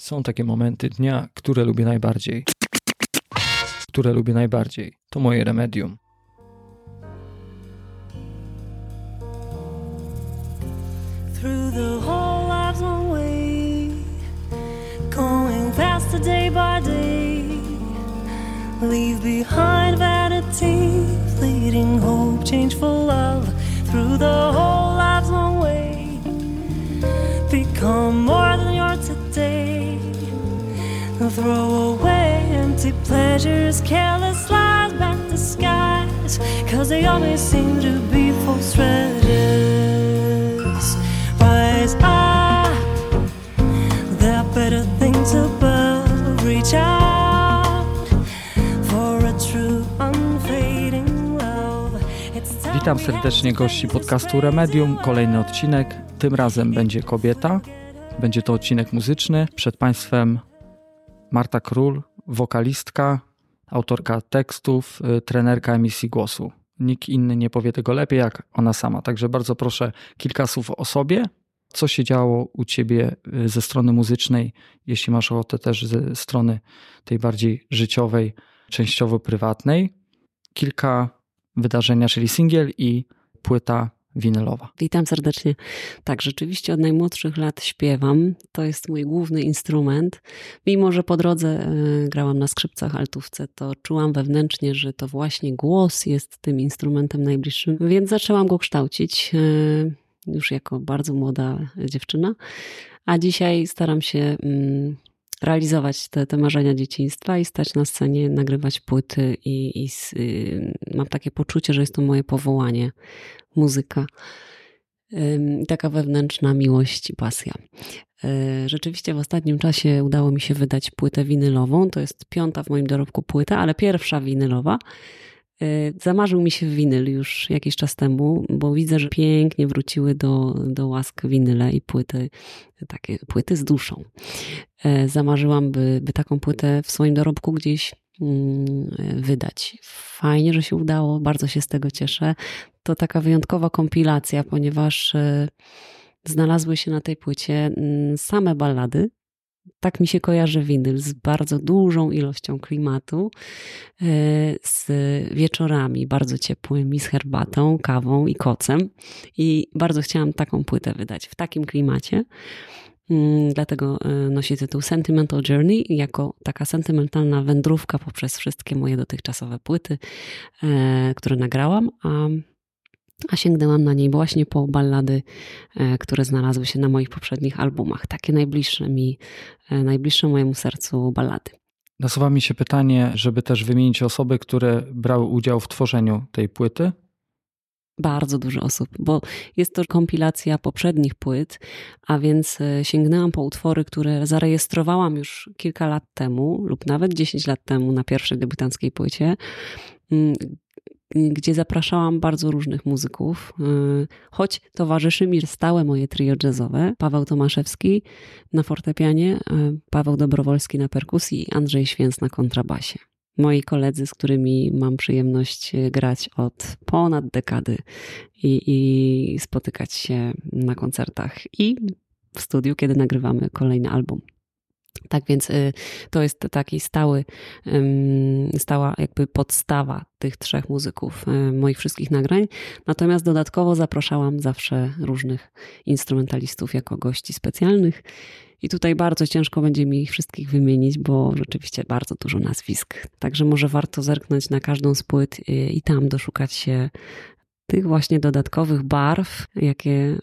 Są takie momenty dnia, które lubię najbardziej. Które lubię najbardziej. To moje remedium. through the whole life's long way, going faster day by day. Leave behind vanity, fleeting hope, change for love. Through the whole Throw away empty pleasures, careless lies, back to skies, cause they always seem to be false treasures. Rise up, there are better things above. Reach out for a true, unfading love. It's time Witam serdecznie gości podcastu Remedium. Kolejny odcinek. Tym razem będzie kobieta. Będzie to odcinek muzyczny. Przed Państwem Marta Król, wokalistka, autorka tekstów, y, trenerka emisji głosu. Nikt inny nie powie tego lepiej jak ona sama. Także bardzo proszę kilka słów o sobie. Co się działo u Ciebie y, ze strony muzycznej, jeśli masz ochotę też ze strony tej bardziej życiowej, częściowo prywatnej. Kilka wydarzenia, czyli singiel i płyta winylowa. Witam serdecznie. Tak, rzeczywiście od najmłodszych lat śpiewam. To jest mój główny instrument. Mimo, że po drodze e, grałam na skrzypcach, altówce, to czułam wewnętrznie, że to właśnie głos jest tym instrumentem najbliższym, więc zaczęłam go kształcić e, już jako bardzo młoda dziewczyna. A dzisiaj staram się mm, realizować te, te marzenia dzieciństwa i stać na scenie, nagrywać płyty i, i y, mam takie poczucie, że jest to moje powołanie muzyka. I Taka wewnętrzna miłość i pasja. Yy, Rzeczywiście w ostatnim czasie udało mi się wydać płytę winylową. To jest piąta w moim dorobku płyta, ale pierwsza winylowa. Yy, Zamarzył mi się winyl już jakiś czas temu, bo widzę, że pięknie wróciły do, do łask winyle i płyty, takie płyty z duszą. Yy, Zamarzyłam, by, by taką płytę w swoim dorobku gdzieś mm, wydać. Fajnie, że się udało, bardzo się z tego cieszę. To taka wyjątkowa kompilacja, ponieważ e, znalazły się na tej płycie mm, same ballady. Tak mi się kojarzy winyl z bardzo dużą ilością klimatu, e, z wieczorami bardzo ciepłymi, z herbatą, kawą i kocem. I bardzo chciałam taką płytę wydać w takim klimacie. Mm, Dlatego e, nosi tytuł Sentimental Journey jako taka sentymentalna wędrówka poprzez wszystkie moje dotychczasowe płyty, e, które nagrałam, a, a sięgnęłam na niej właśnie po ballady, e, które znalazły się na moich poprzednich albumach. Takie najbliższe mi, e, najbliższe mojemu sercu ballady. Nasuwa mi się pytanie, żeby też wymienić osoby, które brały udział w tworzeniu tej płyty. Bardzo dużo osób, bo jest to kompilacja poprzednich płyt, a więc e, sięgnęłam po utwory, które zarejestrowałam już kilka lat temu, lub nawet 10 lat temu na pierwszej debiutanckiej płycie, mm, gdzie zapraszałam bardzo różnych muzyków, y, choć towarzyszy mi stałe moje trio jazzowe, Paweł Tomaszewski na fortepianie, y, Paweł Dobrowolski na perkusji i Andrzej Święc na kontrabasie. Moi koledzy, z którymi mam przyjemność y, grać od ponad dekady i, i spotykać się na koncertach i w studiu, kiedy nagrywamy kolejny album. Tak więc y, to jest taki stały, stała jakby podstawa tych trzech muzyków y, moich wszystkich nagrań. Natomiast dodatkowo zapraszałam zawsze różnych instrumentalistów jako gości specjalnych. I tutaj bardzo ciężko będzie mi ich wszystkich wymienić, bo rzeczywiście bardzo dużo nazwisk. Także może warto zerknąć na każdą z płyt y, i tam doszukać się tych właśnie dodatkowych barw, jakie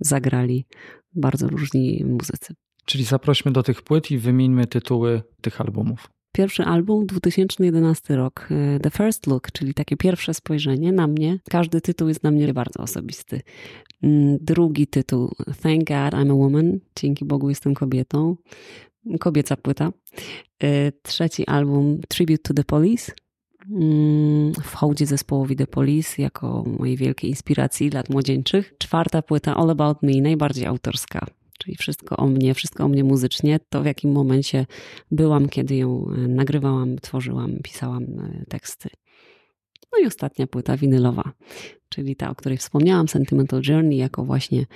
zagrali bardzo różni muzycy. Czyli zaprośmy do tych płyt i wymieńmy tytuły tych albumów. Pierwszy album, 2011 rok, e, The First Look, czyli takie pierwsze spojrzenie na mnie. Każdy tytuł jest dla mnie bardzo osobisty. Mm, Drugi tytuł, Thank God I'm a Woman, dzięki Bogu jestem kobietą. Kobieca płyta. E, Trzeci album, Tribute to the Police. Mm, W hołdzie zespołowi The Police jako mojej wielkiej inspiracji lat młodzieńczych. Czwarta płyta, All About Me, najbardziej autorska. Czyli wszystko o mnie, wszystko o mnie muzycznie, to w jakim momencie byłam, kiedy ją e, nagrywałam, tworzyłam, pisałam e, teksty. No i ostatnia płyta winylowa, czyli ta, o której wspomniałam, Sentimental Journey, jako właśnie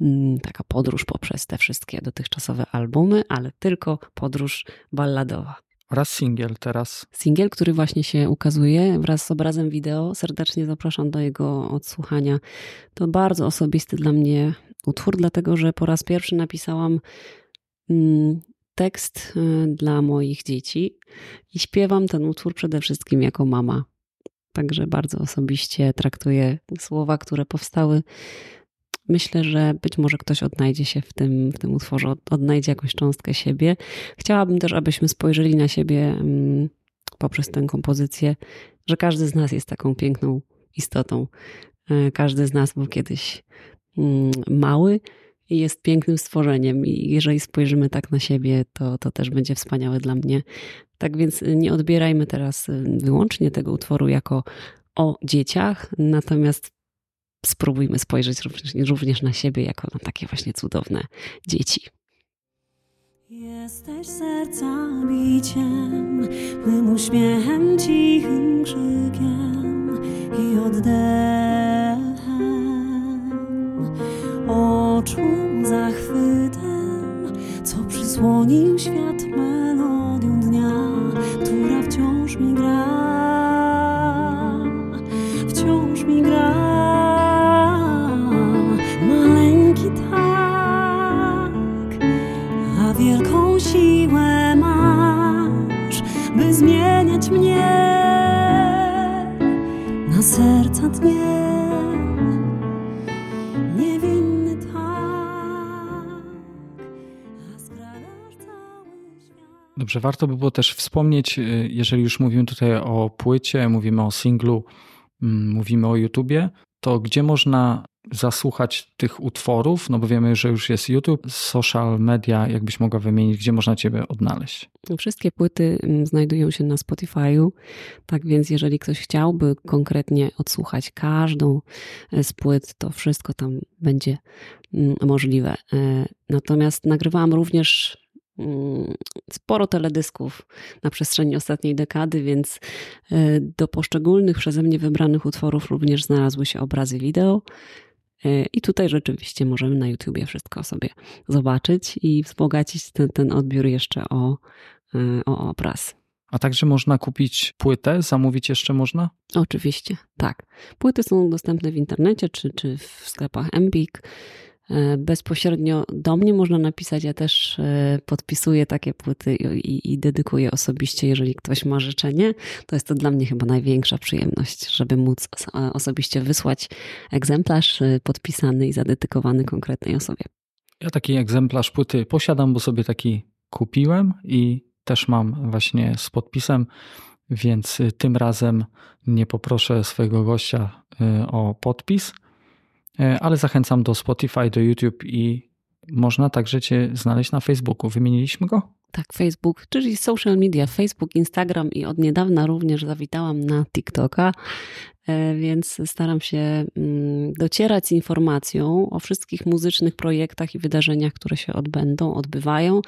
mm, taka podróż poprzez te wszystkie dotychczasowe albumy, ale tylko podróż balladowa. Oraz singiel teraz. Singiel, który właśnie się ukazuje wraz z obrazem wideo. Serdecznie zapraszam do jego odsłuchania. To bardzo osobisty dla mnie utwór, dlatego że po raz pierwszy napisałam mm, tekst y, dla moich dzieci i śpiewam ten utwór przede wszystkim jako mama. Także bardzo osobiście traktuję słowa, które powstały. Myślę, że być może ktoś odnajdzie się w tym, w tym utworze, odnajdzie jakąś cząstkę siebie. Chciałabym też, abyśmy spojrzeli na siebie mm, poprzez tę kompozycję, że każdy z nas jest taką piękną istotą. E, każdy z nas był kiedyś mały i jest pięknym stworzeniem. I jeżeli spojrzymy tak na siebie, to, to też będzie wspaniałe dla mnie. Tak więc nie odbierajmy teraz y, wyłącznie tego utworu jako o dzieciach, natomiast spróbujmy spojrzeć również, również na siebie jako na takie właśnie cudowne dzieci. Jesteś serca biciem, mym uśmiechem, cichym krzykiem i oddechem, oczu zachwytem, co przysłonił świat melodią dnia, która wciąż mi gra, Dobrze, warto by było też wspomnieć, y, jeżeli już mówimy tutaj o płycie, mówimy o singlu, mm, mówimy o YouTubie, to gdzie można zasłuchać tych utworów? No bo wiemy, że już jest YouTube, social media, jakbyś mogła wymienić, gdzie można Ciebie odnaleźć. Wszystkie płyty mm, znajdują się na Spotify'u, tak więc jeżeli ktoś chciałby konkretnie odsłuchać każdą e, z płyt, to wszystko tam będzie mm, możliwe. E, Natomiast nagrywałam również sporo teledysków na przestrzeni ostatniej dekady, więc e, do poszczególnych przeze mnie wybranych utworów również znalazły się obrazy wideo. E, I tutaj rzeczywiście możemy na YouTubie wszystko sobie zobaczyć i wzbogacić ten, ten odbiór jeszcze o, e, o obraz. A także można kupić płytę, zamówić jeszcze można? Oczywiście, tak. Płyty są dostępne w internecie czy, czy w sklepach Empik. E, Bezpośrednio do mnie można napisać. Ja też e, podpisuję takie płyty i, i, dedykuję osobiście, jeżeli ktoś ma życzenie. To jest to dla mnie chyba największa przyjemność, żeby móc os- osobiście wysłać egzemplarz e, podpisany i zadedykowany konkretnej osobie. Ja taki egzemplarz płyty posiadam, bo sobie taki kupiłem i też mam właśnie z podpisem, więc tym razem nie poproszę swojego gościa o podpis, ale zachęcam do Spotify, do YouTube i można także Cię znaleźć na Facebooku. Wymieniliśmy go? Tak, Facebook, czyli social media, Facebook, Instagram i od niedawna również zawitałam na TikToka, e, więc staram się mm, docierać z informacją o wszystkich muzycznych projektach i wydarzeniach, które się odbędą, odbywają.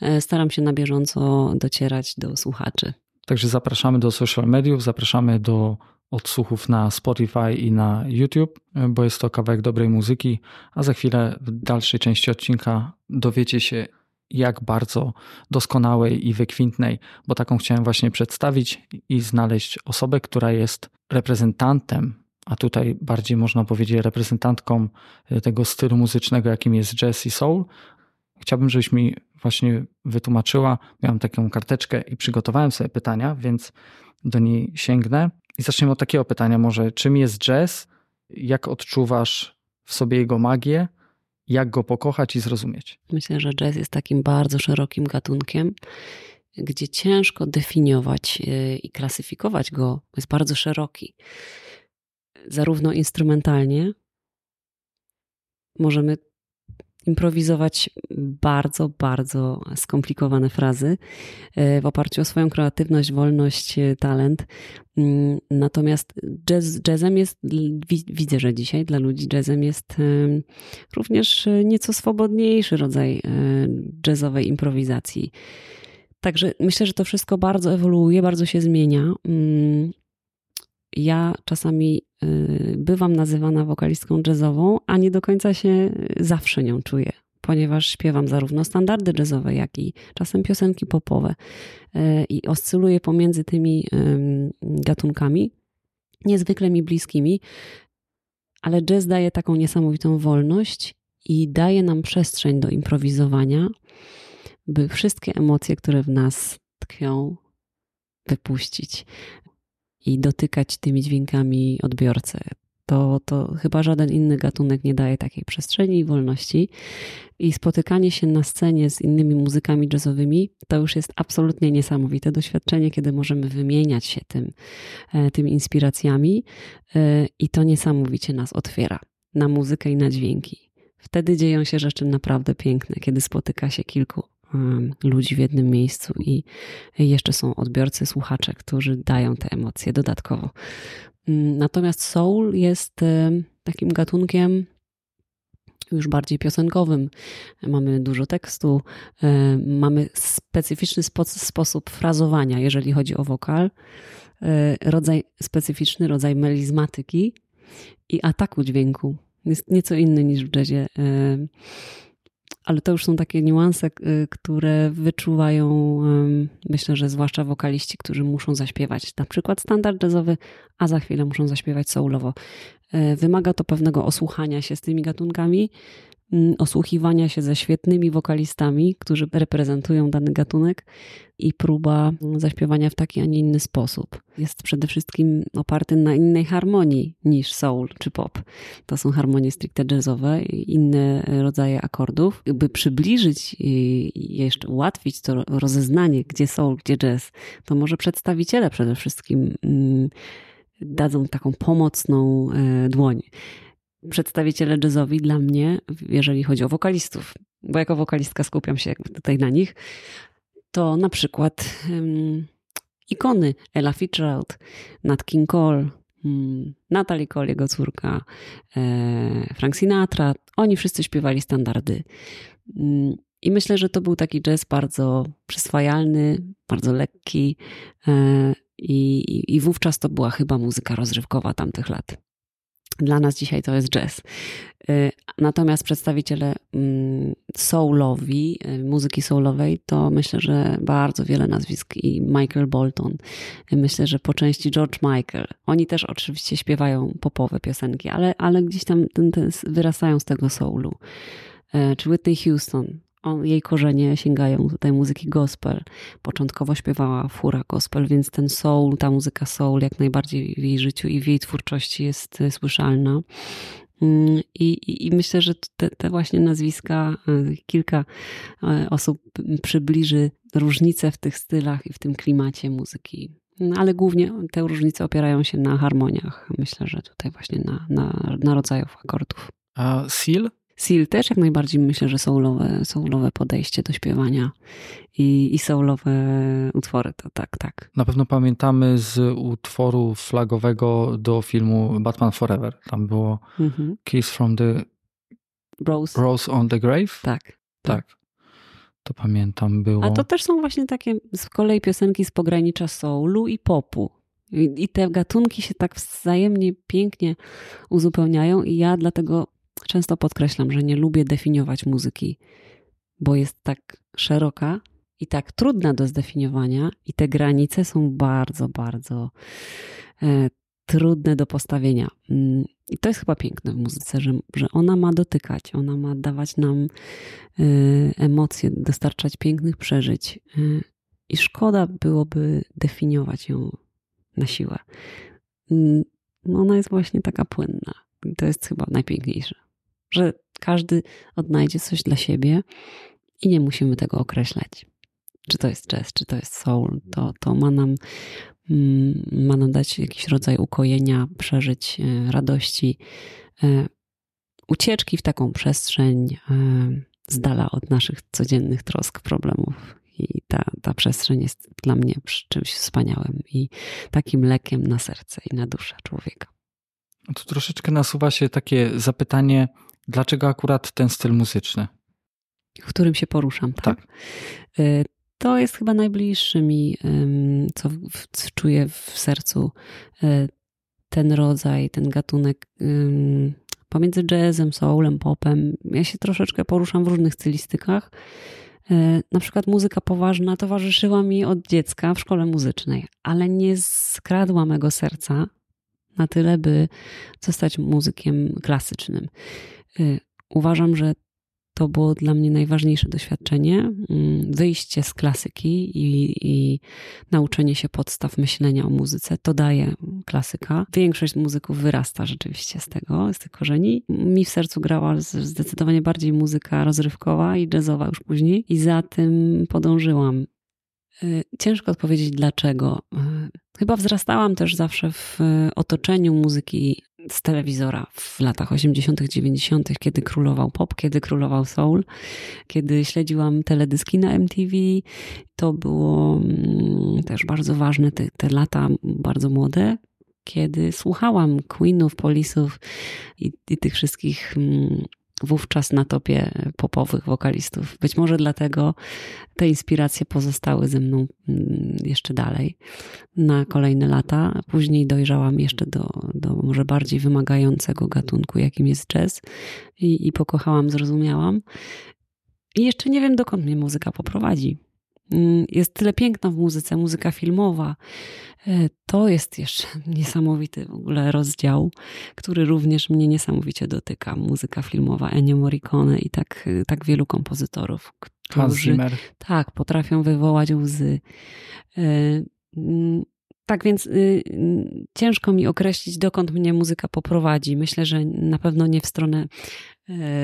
E, Staram się na bieżąco docierać do słuchaczy. Także zapraszamy do social mediów, zapraszamy do odsłuchów na Spotify i na YouTube, bo jest to kawałek dobrej muzyki, a za chwilę w dalszej części odcinka dowiecie się, jak bardzo doskonałej i wykwintnej, bo taką chciałem właśnie przedstawić i znaleźć osobę, która jest reprezentantem, a tutaj bardziej można powiedzieć reprezentantką tego stylu muzycznego, jakim jest jazz i soul. Chciałbym, żebyś mi właśnie wytłumaczyła. Miałem taką karteczkę i przygotowałem sobie pytania, więc do niej sięgnę. I zaczniemy od takiego pytania może, czym jest jazz? Jak odczuwasz w sobie jego magię? Jak go pokochać i zrozumieć? Myślę, że jazz jest takim bardzo szerokim gatunkiem, gdzie ciężko definiować y, i klasyfikować go. Jest bardzo szeroki. Zarówno instrumentalnie możemy improwizować bardzo, bardzo skomplikowane frazy y, w oparciu o swoją kreatywność, wolność, y, talent. Mm, Natomiast jazz, jazzem jest, wi- widzę, że dzisiaj dla ludzi jazzem jest y, również nieco swobodniejszy rodzaj jazzowej improwizacji. Także myślę, że to wszystko bardzo ewoluuje, bardzo się zmienia. Ja czasami y, bywam nazywana wokalistką jazzową, a nie do końca się zawsze nią czuję, ponieważ śpiewam zarówno standardy jazzowe, jak i czasem piosenki popowe y, i oscyluję pomiędzy tymi gatunkami, niezwykle mi bliskimi, ale jazz daje taką niesamowitą wolność i daje nam przestrzeń do improwizowania, by wszystkie emocje, które w nas tkwią, wypuścić i dotykać tymi dźwiękami odbiorcę. To, to chyba żaden inny gatunek nie daje takiej przestrzeni i wolności. I spotykanie się na scenie z innymi muzykami jazzowymi to już jest absolutnie niesamowite doświadczenie, kiedy możemy wymieniać się tym, e, tymi inspiracjami e, i to niesamowicie nas otwiera na muzykę i na dźwięki. Wtedy dzieją się rzeczy naprawdę piękne, kiedy spotyka się kilku ludzi w jednym miejscu i jeszcze są odbiorcy, słuchacze, którzy dają te emocje dodatkowo. Mm, natomiast soul jest takim gatunkiem już bardziej piosenkowym. Mamy dużo tekstu, mamy specyficzny spo sposób frazowania, jeżeli chodzi o wokal, e, rodzaj, specyficzny rodzaj melizmatyki i ataku dźwięku. Jest nieco inny niż w jazzie ale to już są takie niuanse, które wyczuwają, myślę, że zwłaszcza wokaliści, którzy muszą zaśpiewać na przykład standard jazzowy, a za chwilę muszą zaśpiewać soulowo. E, wymaga to pewnego osłuchania się z tymi gatunkami, osłuchiwania się ze świetnymi wokalistami, którzy reprezentują dany gatunek i próba zaśpiewania w taki, a nie inny sposób. Jest przede wszystkim oparty na innej harmonii niż soul czy pop. To są harmonie stricte jazzowe, inne rodzaje akordów. By przybliżyć i jeszcze ułatwić to rozeznanie, gdzie soul, gdzie jazz, to może przedstawiciele przede wszystkim mm, dadzą taką pomocną e, dłoń przedstawiciele jazzowi dla mnie, jeżeli chodzi o wokalistów, bo jako wokalistka skupiam się tutaj na nich, to na przykład um, ikony Ella Fitzgerald, Nat King Cole, um, Natalie Cole, jego córka, e, Frank Sinatra, oni wszyscy śpiewali standardy. Um, I myślę, że to był taki jazz bardzo przyswajalny, bardzo lekki e, i, i wówczas to była chyba muzyka rozrywkowa tamtych lat. Dla nas dzisiaj to jest jazz. Y, natomiast przedstawiciele mm, soulowi, y, muzyki soulowej, to myślę, że bardzo wiele nazwisk i Michael Bolton. Y, myślę, że po części George Michael. Oni też oczywiście śpiewają popowe piosenki, ale, ale gdzieś tam ten, ten, wyrastają z tego soulu. Czy Whitney Houston, jej korzenie sięgają tutaj muzyki gospel. Początkowo śpiewała fura gospel, więc ten soul, ta muzyka soul jak najbardziej w jej życiu i w jej twórczości jest e, słyszalna. Mm, I, i, I, myślę, że te, te, właśnie nazwiska, e, kilka e, osób przybliży różnice w tych stylach i w tym klimacie muzyki. No, ale głównie te różnice opierają się na harmoniach. Myślę, że tutaj właśnie na, na, na rodzajów akordów. A Seal Seal też jak najbardziej myślę, że soulowe, soulowe podejście do śpiewania i, i soulowe utwory, to tak, tak. Na pewno pamiętamy z utworu flagowego do filmu Batman Forever. Tam było mhm. Kiss from the Rose. Rose on the Grave. Tak. Tak. To pamiętam było. A to też są właśnie takie z kolei piosenki z pogranicza soulu i popu. I te gatunki się tak wzajemnie pięknie uzupełniają, i ja dlatego Często podkreślam, że nie lubię definiować muzyki, bo jest tak szeroka i tak trudna do zdefiniowania, i te granice są bardzo, bardzo e, trudne do postawienia. Mm, I to jest chyba piękne w muzyce, że, że ona ma dotykać, ona ma dawać nam e, emocje, dostarczać pięknych przeżyć. E, I szkoda byłoby definiować ją na siłę. Mm, ona jest właśnie taka płynna. To jest chyba najpiękniejsze że każdy odnajdzie coś dla siebie i nie musimy tego określać. Czy to jest jazz, czy to jest soul, to, to ma nam mm, ma nam dać jakiś rodzaj ukojenia, przeżyć e, radości, e, ucieczki w taką przestrzeń e, z dala od naszych codziennych trosk, problemów. I ta, ta przestrzeń jest dla mnie czymś wspaniałym i takim lekiem na serce i na duszę człowieka. Tu troszeczkę nasuwa się takie zapytanie, Dlaczego akurat ten styl muzyczny? W którym się poruszam, tak? tak. Y, to jest chyba najbliższe mi, co czuję w sercu. Y, ten rodzaj, ten gatunek pomiędzy jazzem, soulem, popem. Ja się troszeczkę poruszam w różnych stylistykach. E, na przykład muzyka poważna towarzyszyła mi od dziecka w szkole muzycznej, ale nie skradła mego serca na tyle, by zostać muzykiem klasycznym. E, uważam, że to było dla mnie najważniejsze doświadczenie. Mm, wyjście z klasyki i, i, nauczenie się podstaw myślenia o muzyce. To daje klasyka. Większość muzyków wyrasta rzeczywiście z tego, z tych korzeni. Mi w sercu grała zdecydowanie bardziej muzyka rozrywkowa i jazzowa już później. I za tym podążyłam. Y, ciężko odpowiedzieć dlaczego. Y, chyba wzrastałam też zawsze w otoczeniu muzyki z telewizora w latach 80., 90., kiedy królował pop, kiedy królował soul, kiedy śledziłam teledyski na MTV. To było mm, też bardzo ważne, te, te lata bardzo młode, kiedy słuchałam Queenów, Polisów i, i tych wszystkich mm, wówczas na topie popowych wokalistów. Być może dlatego te inspiracje pozostały ze mną mm, jeszcze dalej na kolejne lata. Później dojrzałam jeszcze do, do może bardziej wymagającego gatunku, jakim jest jazz i, i pokochałam, zrozumiałam. I jeszcze nie wiem, dokąd mnie muzyka poprowadzi. Mm, jest tyle piękna w muzyce, muzyka filmowa. E, to jest jeszcze niesamowity w ogóle rozdział, który również mnie niesamowicie dotyka. Muzyka filmowa Ennio Morricone i tak, tak wielu kompozytorów, którzy tak, potrafią wywołać łzy. E, mm, tak więc y, ciężko mi określić, dokąd mnie muzyka poprowadzi. Myślę, że na pewno nie w stronę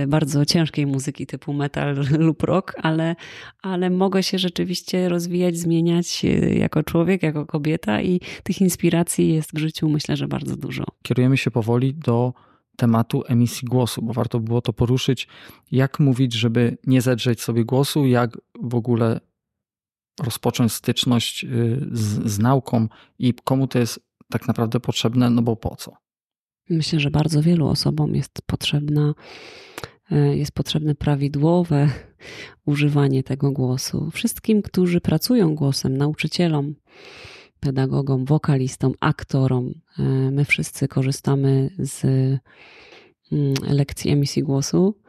bardzo ciężkiej muzyki typu metal lub rock, ale, ale mogę się rzeczywiście rozwijać, zmieniać e, jako człowiek, jako kobieta i tych inspiracji jest w życiu myślę, że bardzo dużo. Kierujemy się powoli do tematu emisji głosu, bo warto było to poruszyć, jak mówić, żeby nie zedrzeć sobie głosu, jak w ogóle rozpocząć styczność y, z, z nauką i komu to jest tak naprawdę potrzebne, no bo po co? Myślę, że bardzo wielu osobom jest potrzebna, e, jest potrzebne prawidłowe używanie tego głosu. Wszystkim, którzy pracują głosem, nauczycielom, pedagogom, wokalistom, aktorom, e, my wszyscy korzystamy z mm, lekcji emisji głosu.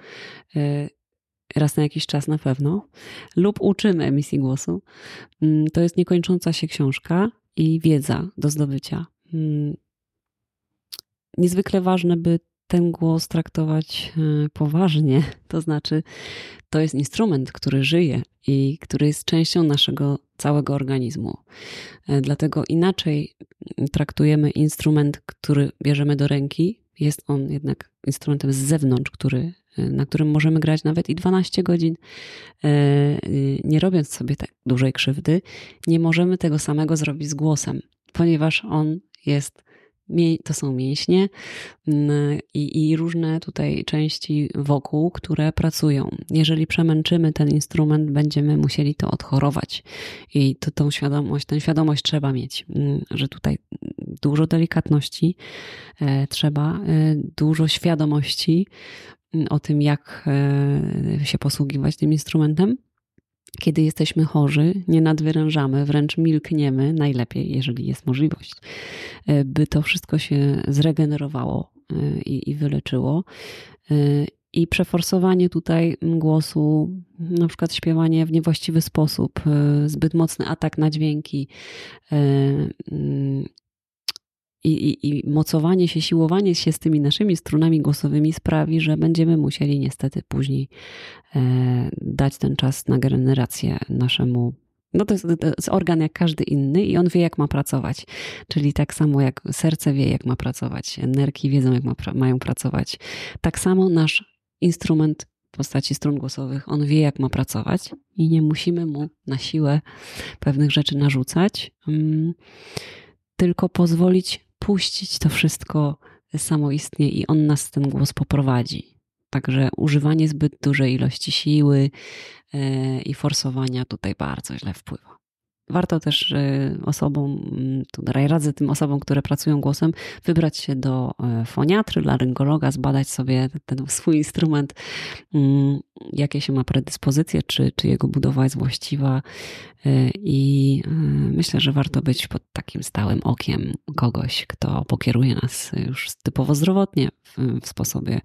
E, raz na jakiś czas na pewno, lub uczymy emisji głosu. Mm, to jest niekończąca się książka i wiedza do zdobycia. Niezwykle ważne, by ten głos traktować e, poważnie. To znaczy, to jest instrument, który żyje i który jest częścią naszego całego organizmu. E, dlatego inaczej traktujemy instrument, który bierzemy do ręki. Jest on jednak instrumentem z zewnątrz, który, e, na którym możemy grać nawet i 12 godzin, nie robiąc sobie tak dużej krzywdy. Nie możemy tego samego zrobić z głosem, ponieważ on jest to są mięśnie mm, i, i, różne tutaj części wokół, które pracują. Jeżeli przemęczymy ten instrument, będziemy musieli to odchorować. I to, tą świadomość, tę świadomość trzeba mieć, mm, że tutaj dużo delikatności e, trzeba, e, dużo świadomości mm, o tym, jak e, się posługiwać tym instrumentem kiedy jesteśmy chorzy, nie nadwyrężamy, wręcz milkniemy, najlepiej, jeżeli jest możliwość, e, by to wszystko się zregenerowało e, i, i wyleczyło. E, I przeforsowanie tutaj głosu, na przykład śpiewanie w niewłaściwy sposób, zbyt mocny atak na dźwięki, i, i, I mocowanie się, siłowanie się z tymi naszymi strunami głosowymi sprawi, że będziemy musieli niestety później e, dać ten czas na generację naszemu. No to jest, to jest, organ jak każdy inny i on wie, jak ma pracować. Czyli tak samo jak serce wie, jak ma pracować, nerki wiedzą, jak ma, mają pracować. Tak samo nasz instrument w postaci strun głosowych, on wie, jak ma pracować i nie musimy mu na siłę pewnych rzeczy narzucać, um, tylko pozwolić puścić to wszystko samoistnie i on nas ten głos poprowadzi. Także używanie zbyt dużej ilości siły e, i forsowania tutaj bardzo źle wpływa. Warto też osobom, mm, tutaj radzę tym osobom, które pracują głosem, wybrać się do foniatry, laryngologa, zbadać sobie ten swój instrument, mm, jakie się ma predyspozycje, czy, czy jego budowa jest właściwa. I myślę, że warto być pod takim stałym okiem kogoś, kto pokieruje nas już typowo zdrowotnie w, sposobie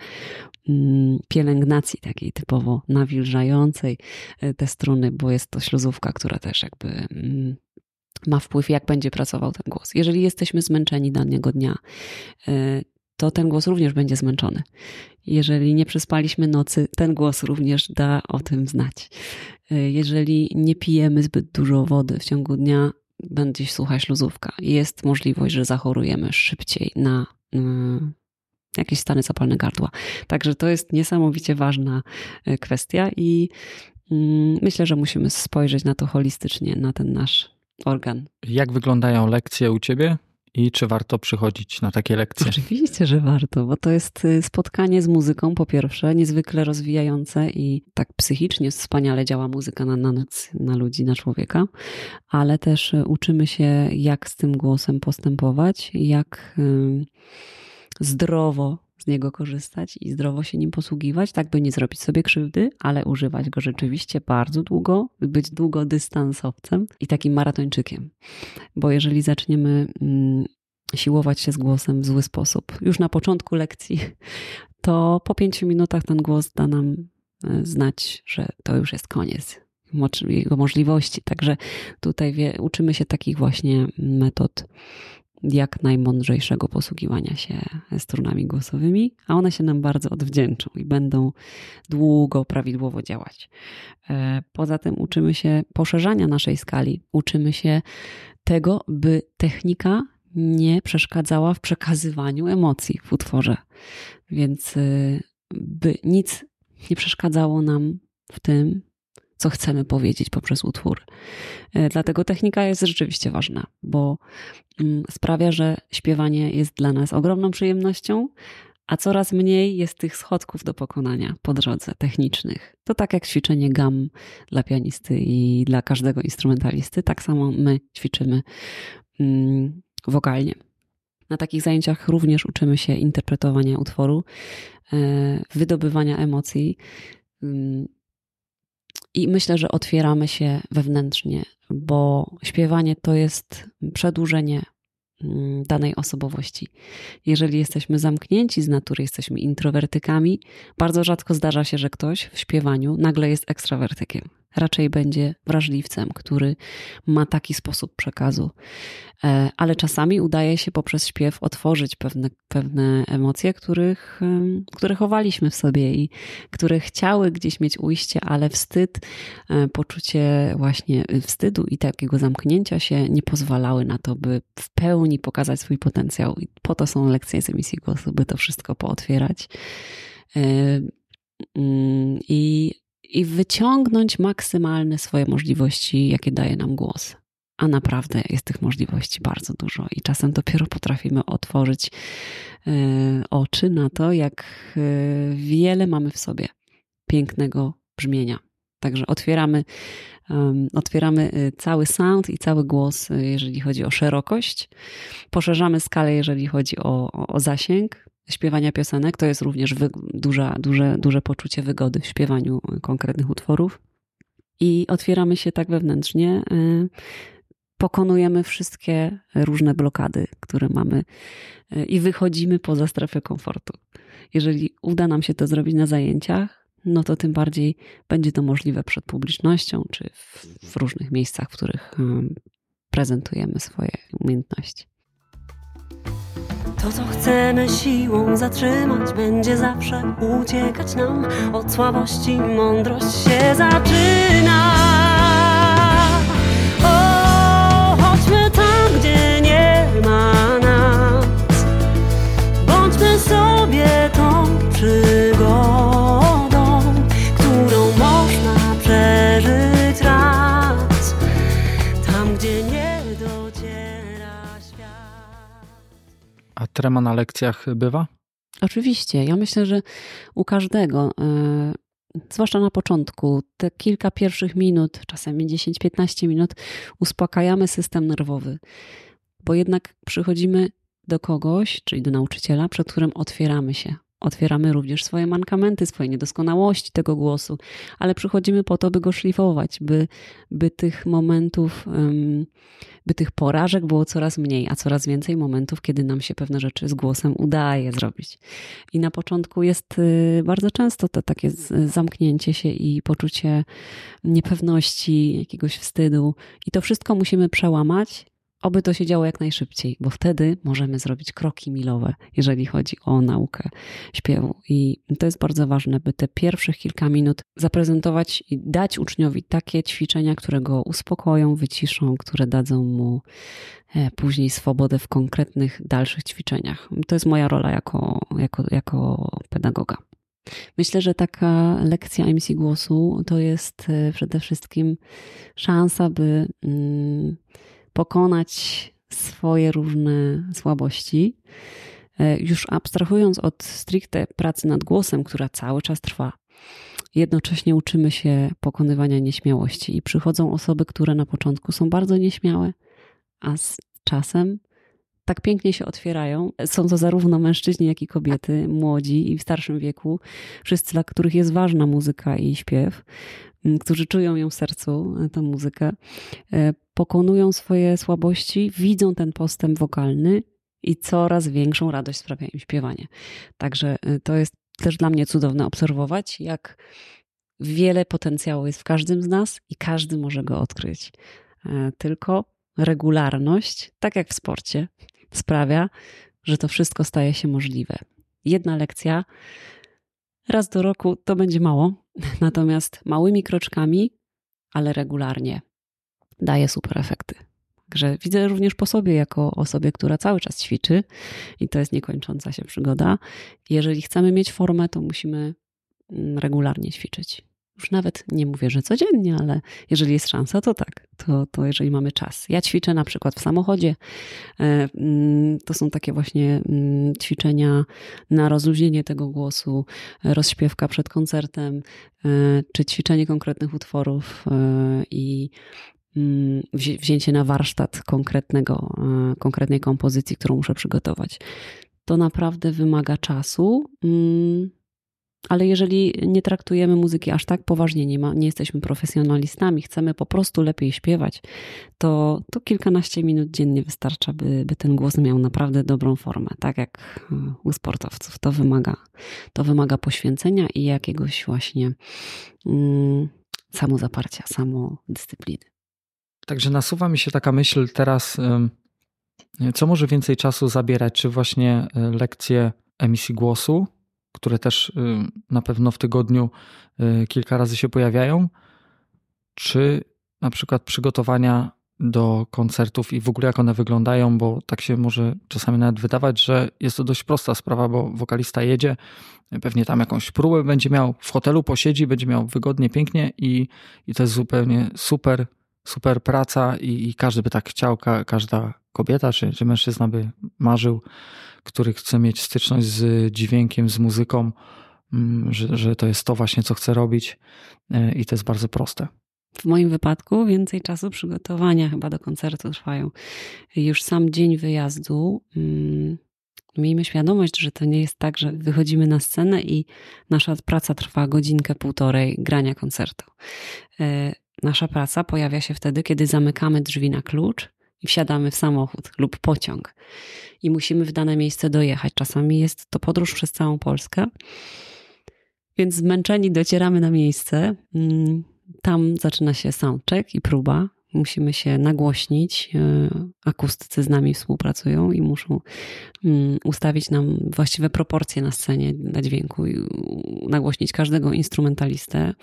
pielęgnacji takiej typowo nawilżającej e, te struny, bo jest to śluzówka, która też jakby mm, ma wpływ, jak będzie pracował ten głos. Jeżeli jesteśmy zmęczeni danego dnia, e, to ten głos również będzie zmęczony. Jeżeli nie przespaliśmy nocy, ten głos również da o tym znać. E, jeżeli nie pijemy zbyt dużo wody w ciągu dnia, będzie słuchać śluzówka. Jest możliwość, że zachorujemy szybciej na jakieś stany zapalne gardła. Także to jest niesamowicie ważna e, kwestia i mm, myślę, że musimy spojrzeć na to holistycznie, na ten nasz organ. Jak wyglądają lekcje u ciebie? I czy warto przychodzić na takie lekcje? Oczywiście, że warto, bo to jest y, spotkanie z muzyką, po pierwsze, niezwykle rozwijające i tak psychicznie wspaniale działa muzyka na, na noc, na ludzi, na człowieka, ale też y, uczymy się, jak z tym głosem postępować, jak. Yy, zdrowo z niego korzystać i zdrowo się nim posługiwać, tak by nie zrobić sobie krzywdy, ale używać go rzeczywiście bardzo długo, być długodystansowcem i takim maratończykiem. Bo jeżeli zaczniemy mm, siłować się z głosem w zły sposób, już na początku lekcji, to po pięciu minutach ten głos da nam e, znać, że to już jest koniec jego możliwości. Także tutaj wie, uczymy się takich właśnie metod jak najmądrzejszego posługiwania się strunami głosowymi, a one się nam bardzo odwdzięczą i będą długo prawidłowo działać. E, poza tym uczymy się poszerzania naszej skali, uczymy się tego, by technika nie przeszkadzała w przekazywaniu emocji w utworze. Więc e, by nic nie przeszkadzało nam w tym, co chcemy powiedzieć poprzez utwór. E, dlatego technika jest rzeczywiście ważna, bo mm, sprawia, że śpiewanie jest dla nas ogromną przyjemnością, a coraz mniej jest tych schodków do pokonania po drodze technicznych. To tak jak ćwiczenie gam dla pianisty i dla każdego instrumentalisty, tak samo my ćwiczymy mm, wokalnie. Na takich zajęciach również uczymy się interpretowania utworu, e, wydobywania emocji, mm, i myślę, że otwieramy się wewnętrznie, bo śpiewanie to jest przedłużenie danej osobowości. Jeżeli jesteśmy zamknięci z natury, jesteśmy introwertykami, bardzo rzadko zdarza się, że ktoś w śpiewaniu nagle jest ekstrawertykiem raczej będzie wrażliwcem, który ma taki sposób przekazu. E, ale czasami udaje się poprzez śpiew otworzyć pewne, pewne emocje, których, które chowaliśmy w sobie i które chciały gdzieś mieć ujście, ale wstyd, e, poczucie właśnie wstydu i takiego zamknięcia się nie pozwalały na to, by w pełni pokazać swój potencjał. I po to są lekcje z emisji głosu, by to wszystko pootwierać. E, mm, I i wyciągnąć maksymalne swoje możliwości, jakie daje nam głos. A naprawdę jest tych możliwości bardzo dużo i czasem dopiero potrafimy otworzyć e, oczy na to, jak e, wiele mamy w sobie pięknego brzmienia. Także otwieramy, otwieramy e, cały sound i cały głos, jeżeli chodzi o szerokość. Poszerzamy skalę, jeżeli chodzi o, o, zasięg śpiewania piosenek. To jest również wy, duża, duże, duże poczucie wygody w śpiewaniu konkretnych utworów. I otwieramy się tak wewnętrznie, y, pokonujemy wszystkie różne blokady, które mamy y, i wychodzimy poza strefę komfortu. Jeżeli uda nam się to zrobić na zajęciach, no to tym bardziej będzie to możliwe przed publicznością czy w, w różnych miejscach, w których prezentujemy swoje umiejętności. To, co chcemy siłą zatrzymać, będzie zawsze uciekać nam. Od słabości mądrość się zaczyna. O, chodźmy tam, gdzie nie ma nas. Bądźmy sobie tą przygodą, A trema na lekcjach bywa? Oczywiście. Ja myślę, że u każdego. zwłaszcza na początku, te kilka pierwszych minut, czasami 10-15 minut, uspokajamy system nerwowy, bo jednak przychodzimy do kogoś, czyli do nauczyciela, przed którym otwieramy się. Otwieramy również swoje mankamenty, swoje niedoskonałości tego głosu, ale przychodzimy po to, by go szlifować, by, by tych momentów, by tych porażek było coraz mniej, a coraz więcej momentów, kiedy nam się pewne rzeczy z głosem udaje zrobić. I na początku jest y, bardzo często to takie zamknięcie się i poczucie niepewności, jakiegoś wstydu, i to wszystko musimy przełamać Oby to się działo jak najszybciej, bo wtedy możemy zrobić kroki milowe, jeżeli chodzi o naukę śpiewu. I to jest bardzo ważne, by te pierwszych kilka minut zaprezentować i dać uczniowi takie ćwiczenia, które go uspokoją, wyciszą, które dadzą mu e, później swobodę w konkretnych dalszych ćwiczeniach. To jest moja rola jako, jako, jako pedagoga. Myślę, że taka lekcja emisji głosu to jest e, przede wszystkim szansa, by. Mm, pokonać swoje różne słabości. E, już abstrahując od stricte pracy nad głosem, która cały czas trwa, jednocześnie uczymy się pokonywania nieśmiałości i przychodzą osoby, które na początku są bardzo nieśmiałe, a z czasem tak pięknie się otwierają. Są to zarówno mężczyźni, jak i kobiety, młodzi i w starszym wieku, wszyscy, dla których jest ważna muzyka i śpiew, którzy czują ją w sercu, tę muzykę, e, pokonują swoje słabości, widzą ten postęp wokalny i coraz większą radość sprawia im śpiewanie. Także e, to jest też dla mnie cudowne obserwować, jak wiele potencjału jest w każdym z nas i każdy może go odkryć. E, tylko regularność, tak jak w sporcie, sprawia, że to wszystko staje się możliwe. Jedna lekcja raz do roku to będzie mało, natomiast małymi kroczkami, ale regularnie daje super efekty. Także widzę również po sobie, jako osobie, która cały czas ćwiczy i to jest niekończąca się przygoda. Jeżeli chcemy mieć formę, to musimy mm, regularnie ćwiczyć. Już nawet nie mówię, że codziennie, ale jeżeli jest szansa, to tak, to, to jeżeli mamy czas. Ja ćwiczę na przykład w samochodzie. E, mm, to są takie właśnie mm, ćwiczenia na rozluźnienie tego głosu, rozśpiewka przed koncertem, e, czy ćwiczenie konkretnych utworów e, i mm, wzięcie na warsztat konkretnego, konkretnej kompozycji, którą muszę przygotować. To naprawdę wymaga czasu ale jeżeli nie traktujemy muzyki aż tak poważnie, nie, ma, nie jesteśmy profesjonalistami, chcemy po prostu lepiej śpiewać, to, to kilkanaście minut dziennie wystarcza, by, by ten głos miał naprawdę dobrą formę. Tak jak u sportowców. To wymaga, to wymaga poświęcenia i jakiegoś właśnie mm, samozaparcia, samodyscypliny. Także nasuwa mi się taka myśl teraz, co może więcej czasu zabierać, czy właśnie e, lekcje emisji głosu, które też y, na pewno w tygodniu y, kilka razy się pojawiają, czy na przykład przygotowania do koncertów i w ogóle jak one wyglądają, bo tak się może czasami nawet wydawać, że jest to dość prosta sprawa, bo wokalista jedzie, pewnie tam jakąś próbę będzie miał, w hotelu posiedzi, będzie miał wygodnie, pięknie i, i to jest zupełnie super, super praca i, i każdy by tak chciał, ka, każda kobieta czy, czy mężczyzna by marzył który chce mieć styczność z dźwiękiem, z muzyką, mm, że, że to jest to właśnie, co chce robić e, i to jest bardzo proste. W moim wypadku więcej czasu przygotowania chyba do koncertu trwają. Już sam dzień wyjazdu. Mm, miejmy świadomość, że to nie jest tak, że wychodzimy na scenę i nasza praca trwa godzinkę, półtorej grania koncertu. E, nasza praca pojawia się wtedy, kiedy zamykamy drzwi na klucz i wsiadamy w samochód lub pociąg i musimy w dane miejsce dojechać. Czasami jest to podróż przez całą Polskę. Więc zmęczeni docieramy na miejsce. Mm, tam zaczyna się soundcheck i próba. Musimy się nagłośnić. E, akustycy z nami współpracują i muszą mm, ustawić nam właściwe proporcje na scenie dla dźwięku i nagłośnić każdego instrumentalistę.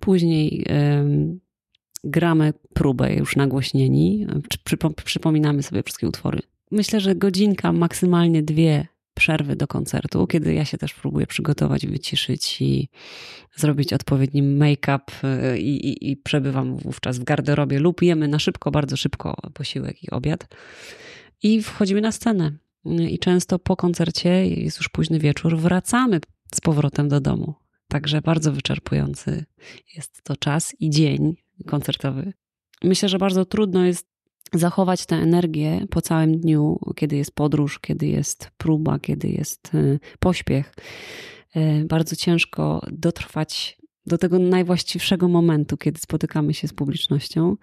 Później gramy próbę już nagłośnieni, przypominamy sobie wszystkie utwory. Myślę, że godzinka, maksymalnie dwie przerwy do koncertu, kiedy ja się też próbuję przygotować, wyciszyć i zrobić odpowiedni make-up y, i, i, i przebywam wówczas w garderobie lub jemy na szybko, bardzo szybko posiłek i obiad i wchodzimy na scenę. I często po koncercie, jest już późny wieczór, wracamy z powrotem do domu Także bardzo wyczerpujący jest to czas i dzień koncertowy. Myślę, że bardzo trudno jest zachować tę energię po całym dniu, kiedy jest podróż, kiedy jest próba, kiedy jest y, pośpiech. Y, bardzo ciężko dotrwać do tego najwłaściwszego momentu, kiedy spotykamy się z publicznością,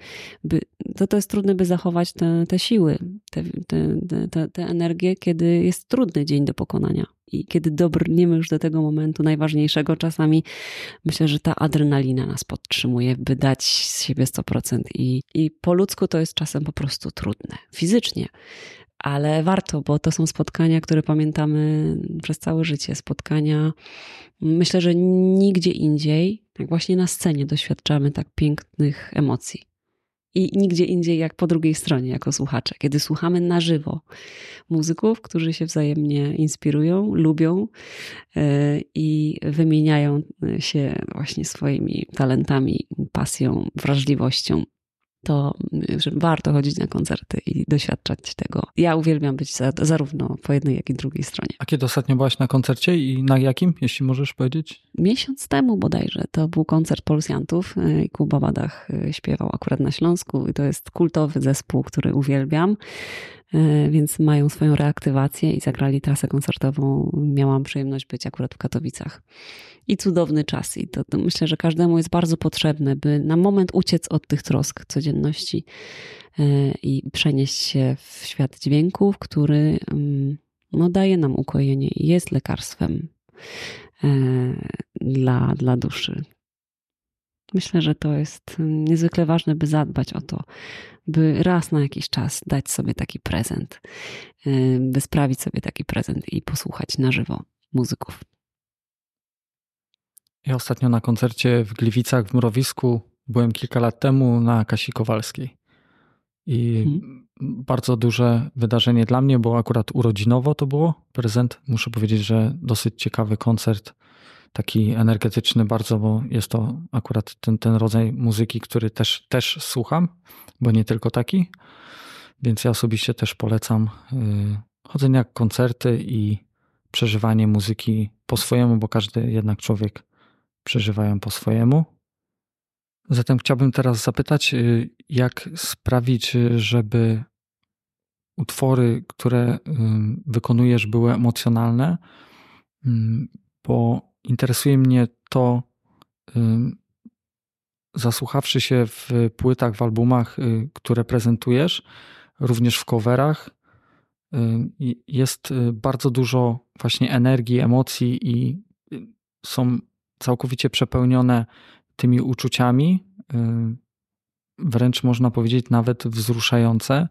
by, to, to jest trudne, by zachować te, te siły, te, te, te, te energię, kiedy jest trudny dzień do pokonania. I kiedy dobrniemy już do tego momentu najważniejszego, czasami myślę, że ta adrenalina nas podtrzymuje, by dać z siebie 100%. I, I po ludzku to jest czasem po prostu trudne, fizycznie ale warto, bo to są spotkania, które pamiętamy przez całe życie. Spotkania, myślę, że nigdzie indziej, jak właśnie na scenie, doświadczamy tak pięknych emocji. I nigdzie indziej jak po drugiej stronie, jako słuchacze, kiedy słuchamy na żywo muzyków, którzy się wzajemnie inspirują, lubią e, i wymieniają się właśnie swoimi talentami, pasją, wrażliwością to że warto chodzić na koncerty i doświadczać tego. Ja uwielbiam być za, zarówno po jednej, jak i drugiej stronie. A kiedy ostatnio byłaś na koncercie i na jakim, jeśli możesz powiedzieć? Miesiąc temu bodajże. To był koncert Polsjantów i Kuba Badach e, śpiewał akurat na Śląsku i to jest kultowy zespół, który uwielbiam. E, więc mają swoją reaktywację i zagrali trasę koncertową. Miałam przyjemność być akurat w Katowicach. I cudowny czas. I to, to myślę, że każdemu jest bardzo potrzebne, by na moment uciec od tych trosk codzienności e, i przenieść się w świat dźwięków, który mm, no, daje nam ukojenie i jest lekarstwem e, dla, dla duszy. Myślę, że to jest niezwykle ważne, by zadbać o to, by raz na jakiś czas dać sobie taki prezent, y, by sprawić sobie taki prezent i posłuchać na żywo muzyków. Ja ostatnio na koncercie w Gliwicach w Mrowisku byłem kilka lat temu na Kasi Kowalskiej. I hmm. bardzo duże wydarzenie dla mnie, bo akurat urodzinowo to było prezent. Muszę powiedzieć, że dosyć ciekawy koncert taki energetyczny bardzo, bo jest to akurat ten, ten rodzaj muzyki, który też, też słucham, bo nie tylko taki. Więc ja osobiście też polecam y, chodzenie jak koncerty i przeżywanie muzyki po swojemu, bo każdy jednak człowiek przeżywa ją po swojemu. Zatem chciałbym teraz zapytać, y, jak sprawić, żeby utwory, które wykonujesz, były emocjonalne, bo interesuje mnie to, zasłuchawszy się w płytach, w albumach, y, które prezentujesz, również w coverach, jest y, bardzo dużo właśnie energii, emocji i y, są całkowicie przepełnione tymi uczuciami, wręcz można powiedzieć nawet wzruszające.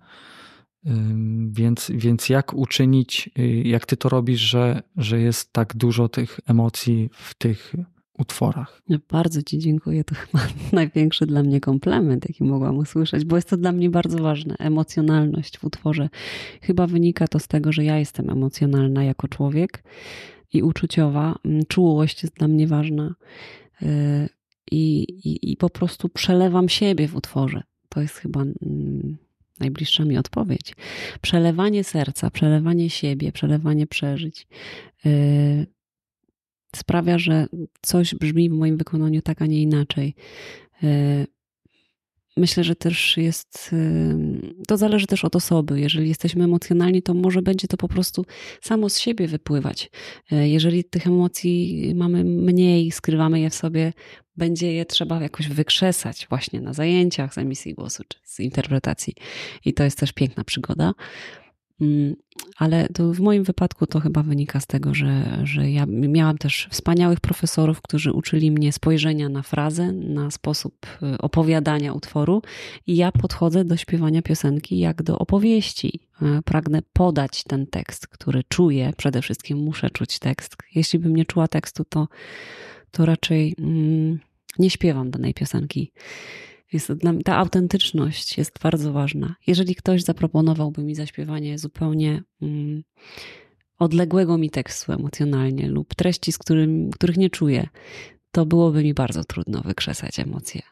Więc, więc jak uczynić, y, jak ty to robisz, że, że jest tak dużo tych emocji w tych utworach? Ja bardzo Ci dziękuję. To chyba największy dla mnie komplement, jaki mogłam usłyszeć, bo jest to dla mnie bardzo ważne. Emocjonalność w utworze. Chyba wynika to z tego, że ja jestem emocjonalna jako człowiek i uczuciowa. Mm, czułość jest dla mnie ważna. Y, I, i, i po prostu przelewam siebie w utworze. To jest chyba mm, najbliższa mi odpowiedź. Przelewanie serca, przelewanie siebie, przelewanie przeżyć yy, sprawia, że coś brzmi w moim wykonaniu tak, a nie inaczej. Yy, Myślę, że też jest, to zależy też od osoby. Jeżeli jesteśmy emocjonalni, to może będzie to po prostu samo z siebie wypływać. E, jeżeli tych emocji mamy mniej, skrywamy je w sobie, będzie je trzeba jakoś wykrzesać właśnie na zajęciach z emisji głosu czy z interpretacji. I to jest też piękna przygoda. Mm, ale w moim wypadku to chyba wynika z tego, że, że ja miałam też wspaniałych profesorów, którzy uczyli mnie spojrzenia na frazę, na sposób y, opowiadania utworu, i ja podchodzę do śpiewania piosenki jak do opowieści. E, pragnę podać ten tekst, który czuję. Przede wszystkim muszę czuć tekst. Jeśli bym nie czuła tekstu, to, to raczej mm, nie śpiewam danej piosenki. Mnie, ta autentyczność jest bardzo ważna. Jeżeli ktoś zaproponowałby mi zaśpiewanie zupełnie mm, odległego mi tekstu emocjonalnie lub treści, z którym, których nie czuję, to byłoby mi bardzo trudno wykrzesać emocje.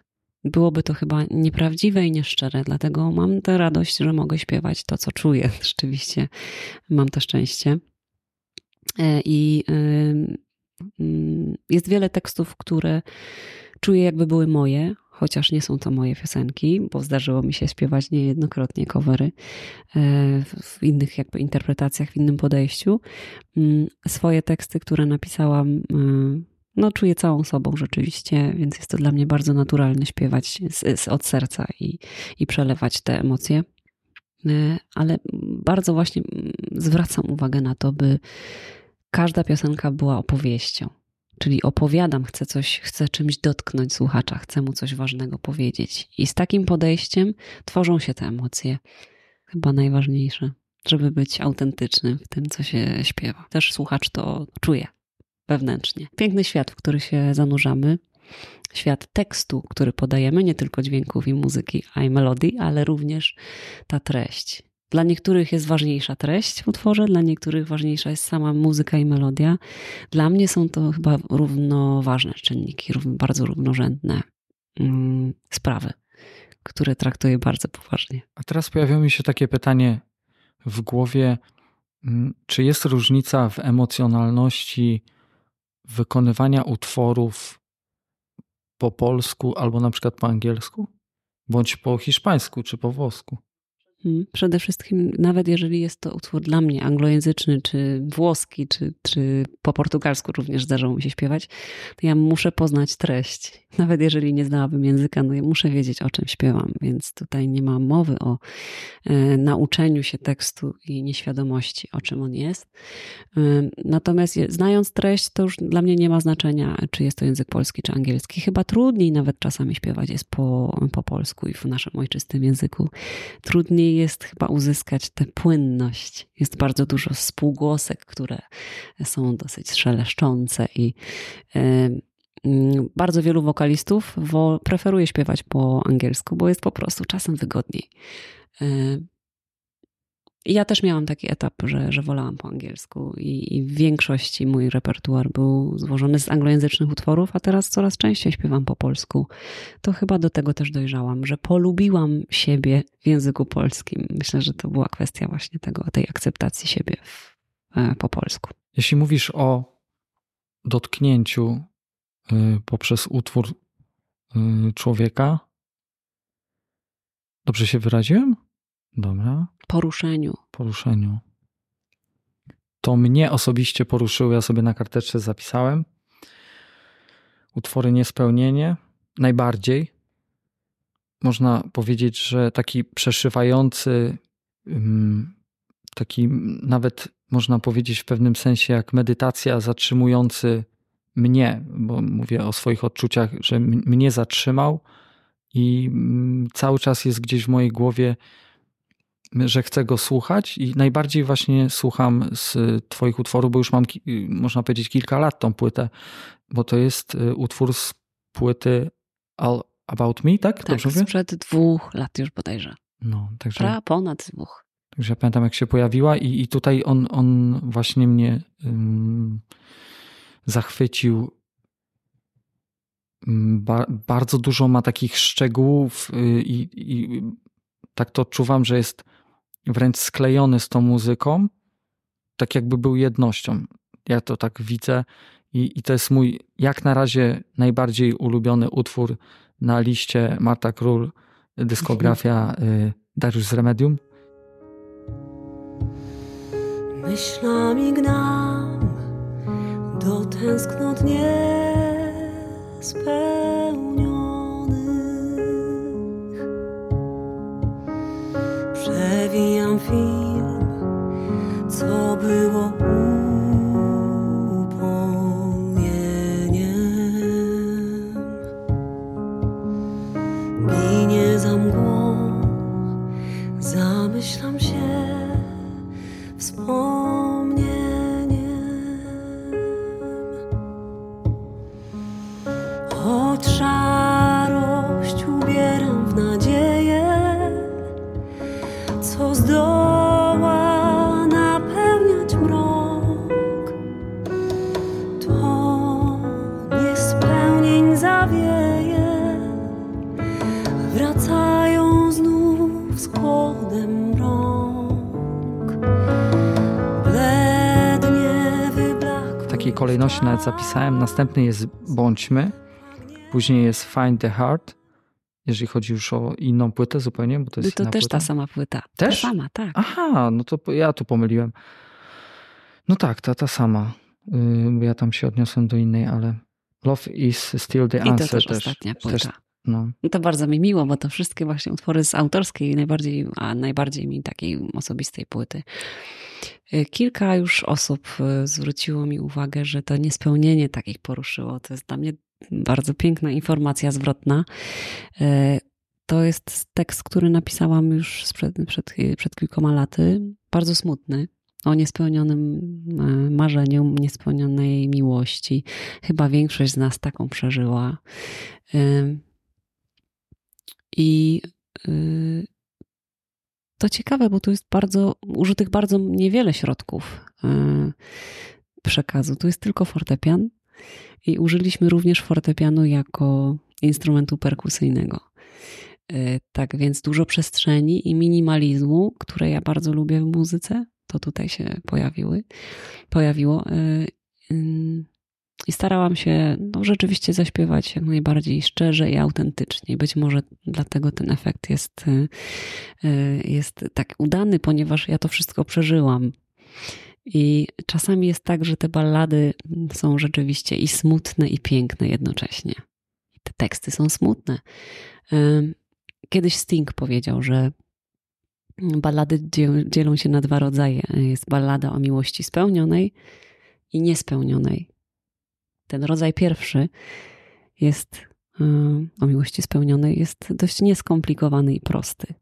Byłoby to chyba nieprawdziwe i nieszczere, dlatego mam tę radość, że mogę śpiewać to, co czuję. Rzeczywiście mam to szczęście. E, I jest wiele tekstów, które czuję jakby były moje, chociaż nie są to moje piosenki, bo zdarzyło mi się śpiewać niejednokrotnie covery e, w innych jakby interpretacjach, w innym podejściu. Mm, swoje teksty, które napisałam, e, no czuję całą sobą rzeczywiście, więc jest to dla mnie bardzo naturalne śpiewać z, z, od serca i, i przelewać te emocje. E, ale bardzo właśnie mm, zwracam uwagę na to, by każda piosenka była opowieścią. Czyli opowiadam, chcę coś, chcę czymś dotknąć słuchacza, chcę mu coś ważnego powiedzieć. I z takim podejściem tworzą się te emocje. Chyba najważniejsze, żeby być autentycznym w tym, co się śpiewa. Też słuchacz to czuje wewnętrznie. Piękny świat, w który się zanurzamy. Świat tekstu, który podajemy, nie tylko dźwięków i muzyki, a i melodii, ale również ta treść. Dla niektórych jest ważniejsza treść w utworze, dla niektórych ważniejsza jest sama muzyka i melodia. Dla mnie są to chyba równoważne czynniki, bardzo równorzędne mm, sprawy, które traktuję bardzo poważnie. A teraz pojawiło mi się takie pytanie w głowie: mm, czy jest różnica w emocjonalności wykonywania utworów po polsku albo na przykład po angielsku? Bądź po hiszpańsku czy po włosku? Mhm. Przede wszystkim, nawet jeżeli jest to utwór dla mnie anglojęzyczny, czy włoski, czy, czy po portugalsku również zdarzało mi się śpiewać, to ja muszę poznać treść. Nawet jeżeli nie znałabym języka, no ja muszę wiedzieć, o czym śpiewam, więc tutaj nie ma mowy o e, nauczeniu się tekstu i nieświadomości, o czym on jest. E, natomiast znając treść, to już dla mnie nie ma znaczenia, czy jest to język polski, czy angielski. Chyba trudniej nawet czasami śpiewać jest po, po polsku i w naszym ojczystym języku. Trudniej jest chyba uzyskać tę płynność. Jest bardzo dużo spółgłosek, które są dosyć szeleszczące i mm, bardzo wielu wokalistów preferuje śpiewać po angielsku, bo jest po prostu czasem wygodniej. Ja też miałam taki etap, że, że wolałam po angielsku i, i w większości mój repertuar był złożony z anglojęzycznych utworów, a teraz coraz częściej śpiewam po polsku. To chyba do tego też dojrzałam, że polubiłam siebie w języku polskim. Myślę, że to była kwestia właśnie tego, tej akceptacji siebie w, e, po polsku. Jeśli mówisz o dotknięciu y, poprzez utwór y, człowieka, dobrze się wyraziłem? Dobra. Poruszeniu. Poruszeniu. To mnie osobiście poruszyło, ja sobie na karteczce zapisałem. Utwory Niespełnienie najbardziej. Można powiedzieć, że taki przeszywający, taki nawet można powiedzieć w pewnym sensie jak medytacja zatrzymujący mnie, bo mówię o swoich odczuciach, że mnie zatrzymał i cały czas jest gdzieś w mojej głowie że chcę go słuchać i najbardziej właśnie słucham z Twoich utworów, bo już mam, można powiedzieć, kilka lat tą płytę, bo to jest y, utwór z płyty All About Me, tak? Tak, Dobrze sprzed dwóch lat już bodajże. No, także. Pra, ponad dwóch. Także ja pamiętam, jak się pojawiła, i, i tutaj on, on właśnie mnie um, zachwycił. Ba, bardzo dużo ma takich szczegółów y, i, i tak to odczuwam, że jest wręcz sklejony z tą muzyką, tak jakby był jednością. Ja to tak widzę i, i to jest mój jak na razie najbardziej ulubiony utwór na liście Marta Król, dyskografia y, Dariusz z Remedium. Myślami gnam do tęsknot niespełnionych. Przewijam film, co było upomnieniem. Ginie za mgłą, zamyślam się, kolejności nawet zapisałem. Następny jest Bądźmy, później jest Find the Heart, jeżeli chodzi już o inną płytę zupełnie, bo to jest To też płyta. ta sama płyta. Też? Ta sama, tak. Aha, no to ja tu pomyliłem. No tak, ta, ta sama. Bo ja tam się odniosłem do innej, ale Love is still the I to answer też, też. ostatnia też płyta. No. To bardzo mi miło, bo to wszystkie właśnie utwory z autorskiej, najbardziej, a najbardziej mi takiej osobistej płyty. Y, Kilka już osób y, zwróciło mi uwagę, że to niespełnienie takich poruszyło. To jest dla mnie bardzo piękna informacja zwrotna. Y, To jest tekst, który napisałam już sprzed, przed, przed kilkoma laty. Bardzo smutny. O niespełnionym marzeniu, niespełnionej miłości. Chyba większość z nas taką przeżyła. I y, to ciekawe, bo tu jest bardzo użytych bardzo niewiele środków y, przekazu. Tu jest tylko fortepian i użyliśmy również fortepianu jako instrumentu perkusyjnego. Y, Tak więc dużo przestrzeni i minimalizmu, które ja bardzo lubię w muzyce, to tutaj się pojawiły, pojawiło. Y, i starałam się no, rzeczywiście zaśpiewać jak najbardziej szczerze i autentycznie. Być może dlatego ten efekt jest, y, y, jest tak udany, ponieważ ja to wszystko przeżyłam. I czasami jest tak, że te ballady są rzeczywiście i smutne, i piękne jednocześnie. Te teksty są smutne. Ym, Kiedyś Sting powiedział, że ballady dziel- dzielą się na dwa rodzaje. Jest ballada o miłości spełnionej i niespełnionej. Ten rodzaj pierwszy jest y, o miłości spełnionej, jest dość nieskomplikowany i prosty.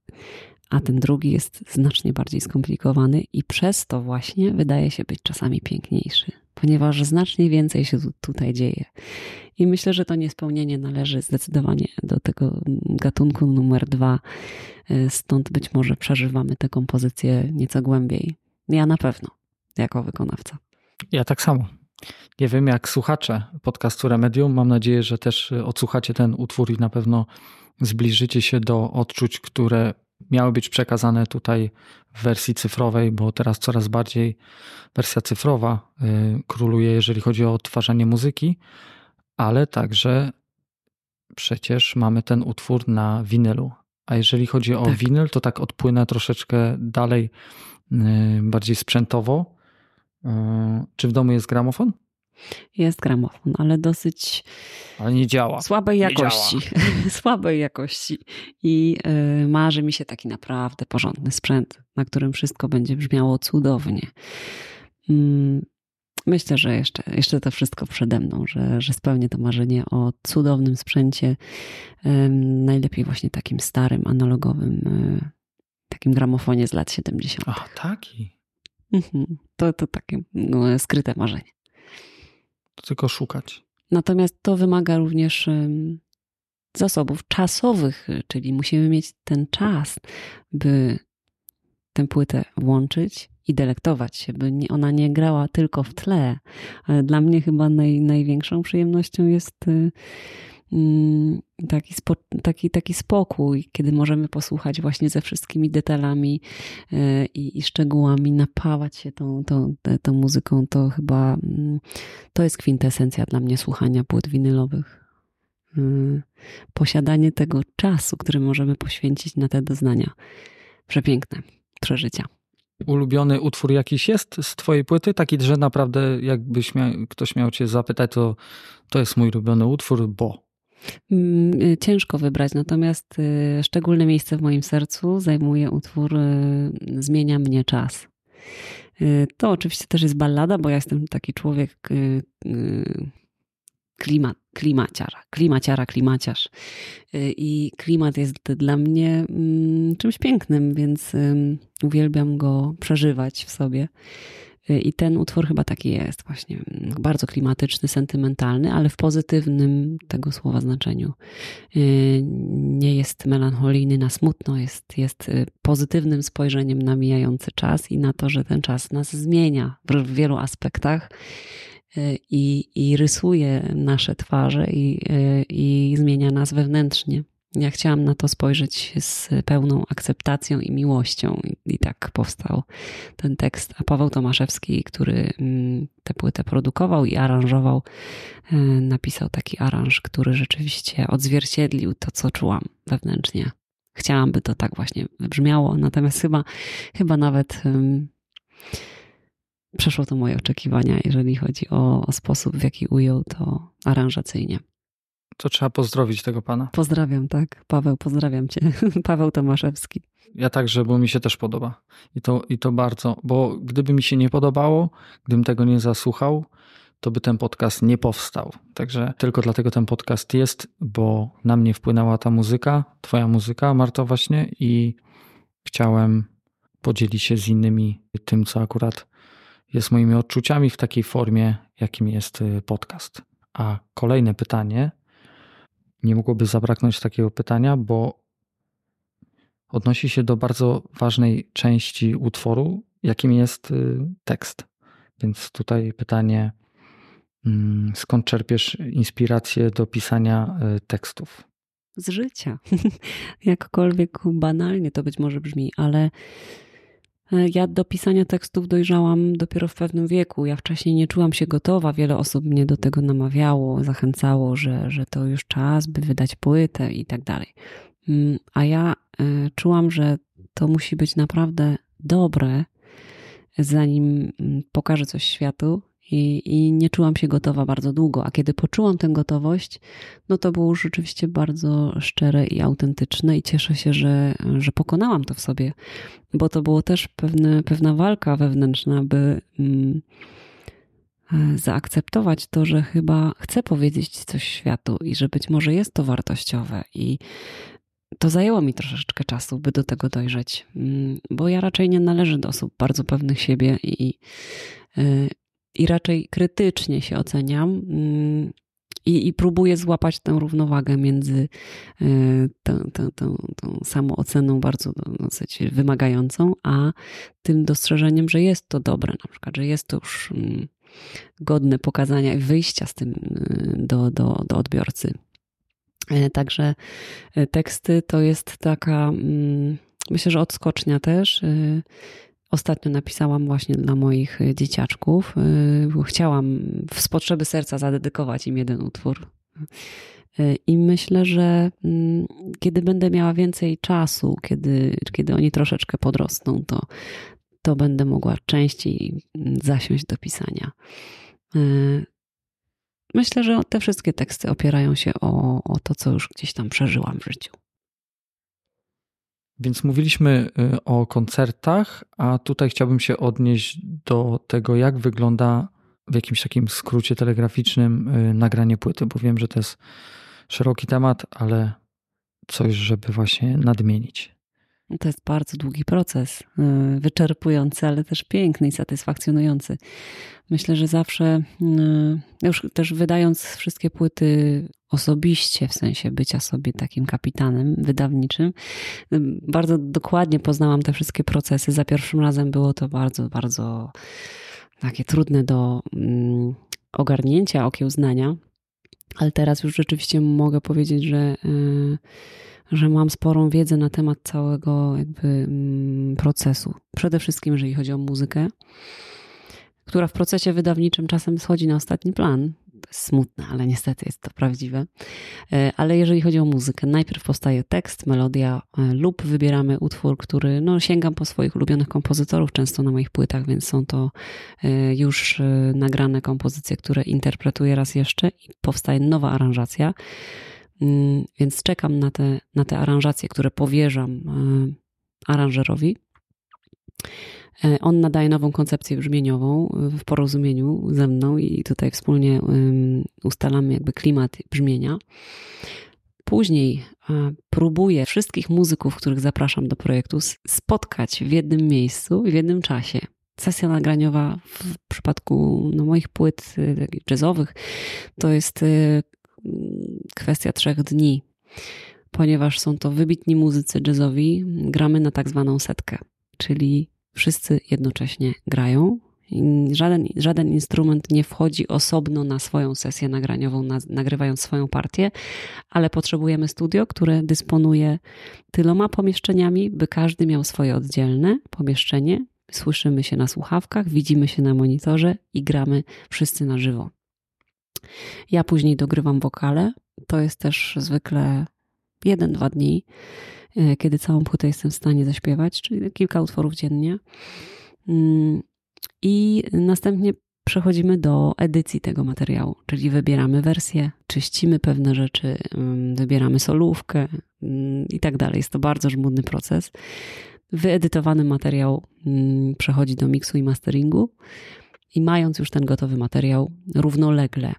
A ten drugi jest znacznie bardziej skomplikowany i przez to właśnie wydaje się być czasami piękniejszy, ponieważ znacznie więcej się tu, tutaj dzieje. I myślę, że to niespełnienie należy zdecydowanie do tego gatunku numer dwa. Y, Stąd być może przeżywamy tę kompozycję nieco głębiej. Ja na pewno, jako wykonawca. Ja tak samo. Nie wiem, jak słuchacze podcastu Remedium. Mam nadzieję, że też y, odsłuchacie ten utwór i na pewno zbliżycie się do odczuć, które miały być przekazane tutaj w wersji cyfrowej, bo teraz coraz bardziej wersja cyfrowa y, króluje, jeżeli chodzi o odtwarzanie muzyki, ale także przecież mamy ten utwór na winylu. A jeżeli chodzi o Tak. winyl, to tak odpłynę troszeczkę dalej, y, bardziej sprzętowo. Y, Czy w domu jest gramofon? Jest gramofon, ale dosyć Ale nie działa. słabej jakości. słabej jakości. I y, marzy mi się taki naprawdę porządny sprzęt, na którym wszystko będzie brzmiało cudownie. Mm, Myślę, że jeszcze, jeszcze to wszystko przede mną, że, że spełnię to marzenie o cudownym sprzęcie. Ym, Najlepiej właśnie takim starym, analogowym, y, takim gramofonie z lat 70. A, taki. Mhm. To, to takie no, skryte marzenie. To tylko szukać. Natomiast to wymaga również zasobów czasowych, czyli musimy mieć ten czas, by tę płytę włączyć i delektować się, by ona nie grała tylko w tle. Ale dla mnie chyba naj, największą przyjemnością jest y, taki, spo, taki, taki spokój, kiedy możemy posłuchać właśnie ze wszystkimi detalami y, i, i szczegółami, napawać się tą, tą, tą, muzyką. To chyba mm, to jest kwintesencja dla mnie słuchania płyt winylowych. Y, Posiadanie tego czasu, który możemy poświęcić na te doznania. Przepiękne przeżycia. Ulubiony utwór jakiś jest z twojej płyty? Taki, że naprawdę jakbyś ktoś miał cię zapytać, to to jest mój ulubiony utwór, bo... Mm, y, Ciężko wybrać, natomiast y, szczególne miejsce w moim sercu zajmuje utwór y, Zmienia mnie czas. To oczywiście też jest ballada, bo ja jestem taki człowiek klimat, klimaciara, klimaciara, klimaciarz. I klimat jest dla mnie mm, czymś pięknym, więc uwielbiam go przeżywać w sobie. Y, I ten utwór chyba taki jest, właśnie mm, bardzo klimatyczny, sentymentalny, ale w pozytywnym tego słowa znaczeniu. Y, Nie jest melancholijny na smutno, jest, jest y, pozytywnym spojrzeniem na mijający czas i na to, że ten czas nas zmienia w wielu aspektach i, i rysuje nasze twarze i, i zmienia nas wewnętrznie. Ja chciałam na to spojrzeć z pełną akceptacją i miłością, i, tak powstał ten tekst. A Paweł Tomaszewski, który mm, tę płytę produkował i aranżował, e, napisał taki aranż, który rzeczywiście odzwierciedlił to, co czułam wewnętrznie. Chciałam, by to tak właśnie wybrzmiało, natomiast chyba, chyba nawet przeszło to moje oczekiwania, jeżeli chodzi o, o sposób, w jaki ujął to aranżacyjnie. To trzeba pozdrowić tego pana. Pozdrawiam, tak. Paweł, pozdrawiam cię. Paweł Tomaszewski. Ja także, bo mi się też podoba. I to, I to bardzo, bo gdyby mi się nie podobało, gdybym tego nie zasłuchał, to by ten podcast nie powstał. Także tylko dlatego ten podcast jest, bo na mnie wpłynęła ta muzyka, twoja muzyka, Marto, właśnie, i chciałem podzielić się z innymi tym, co akurat jest moimi odczuciami w takiej formie, jakim jest y, podcast. A kolejne pytanie, nie mogłoby zabraknąć takiego pytania, bo odnosi się do bardzo ważnej części utworu, jakim jest y, tekst. Więc tutaj pytanie, mm, skąd czerpiesz inspirację do pisania y, tekstów? Z życia. Jakkolwiek banalnie to być może brzmi, ale ja do pisania tekstów dojrzałam dopiero w pewnym wieku. Ja wcześniej nie czułam się gotowa. Wiele osób mnie do tego namawiało, zachęcało, że, że to już czas, by wydać płytę i tak dalej. Mm, a ja e, czułam, że to musi być naprawdę dobre, zanim mm, pokażę coś światu, i, I nie czułam się gotowa bardzo długo, a kiedy poczułam tę gotowość, no to było rzeczywiście bardzo szczere i autentyczne, i cieszę się, że, że pokonałam to w sobie, bo to było też pewne, pewna walka wewnętrzna, by mm, e, zaakceptować to, że chyba chcę powiedzieć coś światu i że być może jest to wartościowe. I to zajęło mi troszeczkę czasu, by do tego dojrzeć, mm, bo ja raczej nie należę do osób bardzo pewnych siebie i, e, i raczej krytycznie się oceniam. Mm, I, i próbuję złapać tę równowagę między e, tą, tą, tą, tą samooceną bardzo dosyć wymagającą, a tym dostrzeżeniem, że jest to dobre, na przykład, że jest to już mm, godne pokazania i wyjścia z tym e, do, do, do odbiorcy. E, także teksty to jest taka, mm, myślę, że odskocznia też Ostatnio napisałam właśnie dla moich y, dzieciaczków. Y, chciałam z potrzeby serca zadedykować im jeden utwór. Y, I myślę, że mm, kiedy będę miała więcej czasu, kiedy, kiedy oni troszeczkę podrosną, to, to będę mogła częściej zasiąść do pisania. Myślę, że te wszystkie teksty opierają się o, o to, co już gdzieś tam przeżyłam w życiu. Więc mówiliśmy y, o koncertach, a tutaj chciałbym się odnieść do tego, jak wygląda w jakimś takim skrócie telegraficznym y, nagranie płyty, bo wiem, że to jest szeroki temat, ale coś, żeby właśnie nadmienić. To jest bardzo długi proces, y, wyczerpujący, ale też piękny i satysfakcjonujący. Myślę, że zawsze, już też wydając wszystkie płyty osobiście, w sensie bycia sobie takim kapitanem wydawniczym. Bardzo dokładnie poznałam te wszystkie procesy. Za pierwszym razem było to bardzo, bardzo takie trudne do mm, ogarnięcia, okiełznania, ale teraz już rzeczywiście mogę powiedzieć, że, y, że mam sporą wiedzę na temat całego jakby mm, procesu. Przede wszystkim, jeżeli chodzi o muzykę która w procesie wydawniczym czasem schodzi na ostatni plan, to jest smutne, ale niestety jest to prawdziwe. E, ale jeżeli chodzi o muzykę, najpierw powstaje tekst, melodia e, lub wybieramy utwór, który no, sięgam po swoich ulubionych kompozytorów, często na moich płytach, więc są to e, już nagrane kompozycje, które interpretuję raz jeszcze i powstaje nowa aranżacja. Mm, więc czekam na te, na te aranżacje, które powierzam aranżerowi. E, on nadaje nową koncepcję brzmieniową e, w porozumieniu ze mną i tutaj wspólnie ustalamy jakby klimat brzmienia. Później e, próbuję wszystkich muzyków, których zapraszam do projektu, spotkać w jednym miejscu i w jednym czasie. Sesja nagraniowa w przypadku no, moich płyt jazzowych to jest kwestia trzech dni, ponieważ są to wybitni muzycy jazzowi, gramy na tak zwaną setkę, czyli wszyscy jednocześnie grają Żaden, żaden instrument nie wchodzi osobno na swoją sesję nagraniową, na, nagrywając swoją partię, ale potrzebujemy studio, które dysponuje tyloma pomieszczeniami, by każdy miał swoje oddzielne pomieszczenie. Słyszymy się na słuchawkach, widzimy się na monitorze i gramy wszyscy na żywo. Ja później dogrywam wokale. To jest też zwykle jeden, dwa dni, e, kiedy całą płytę jestem w stanie zaśpiewać, czyli kilka utworów dziennie. Mm, I następnie przechodzimy do edycji tego materiału, czyli wybieramy wersję, czyścimy pewne rzeczy, mm, wybieramy solówkę mm, i tak dalej. Jest to bardzo żmudny proces. Wyedytowany materiał przechodzi do miksu i masteringu i mając już ten gotowy materiał, równolegle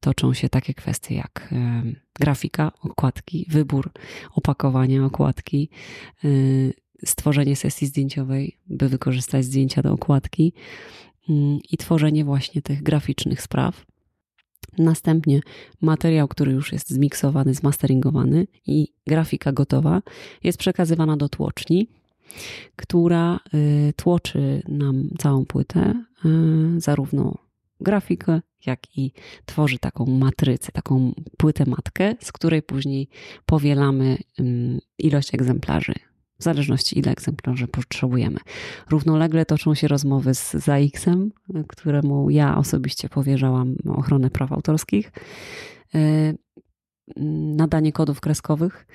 toczą się takie kwestie jak grafika, okładki, wybór opakowania okładki, y, stworzenie sesji zdjęciowej, by wykorzystać zdjęcia do okładki mm, i tworzenie właśnie tych graficznych spraw. Następnie materiał, który już jest zmiksowany, zmasteringowany i grafika gotowa jest przekazywana do tłoczni, która y, tłoczy nam całą płytę, y, zarówno grafikę, jak i tworzy taką matrycę, taką płytę matkę, z której później powielamy ilość egzemplarzy w zależności ile egzemplarzy potrzebujemy. Równolegle toczą się rozmowy z ZAX-em, któremu ja osobiście powierzałam ochronę praw autorskich, e, nadanie kodów kreskowych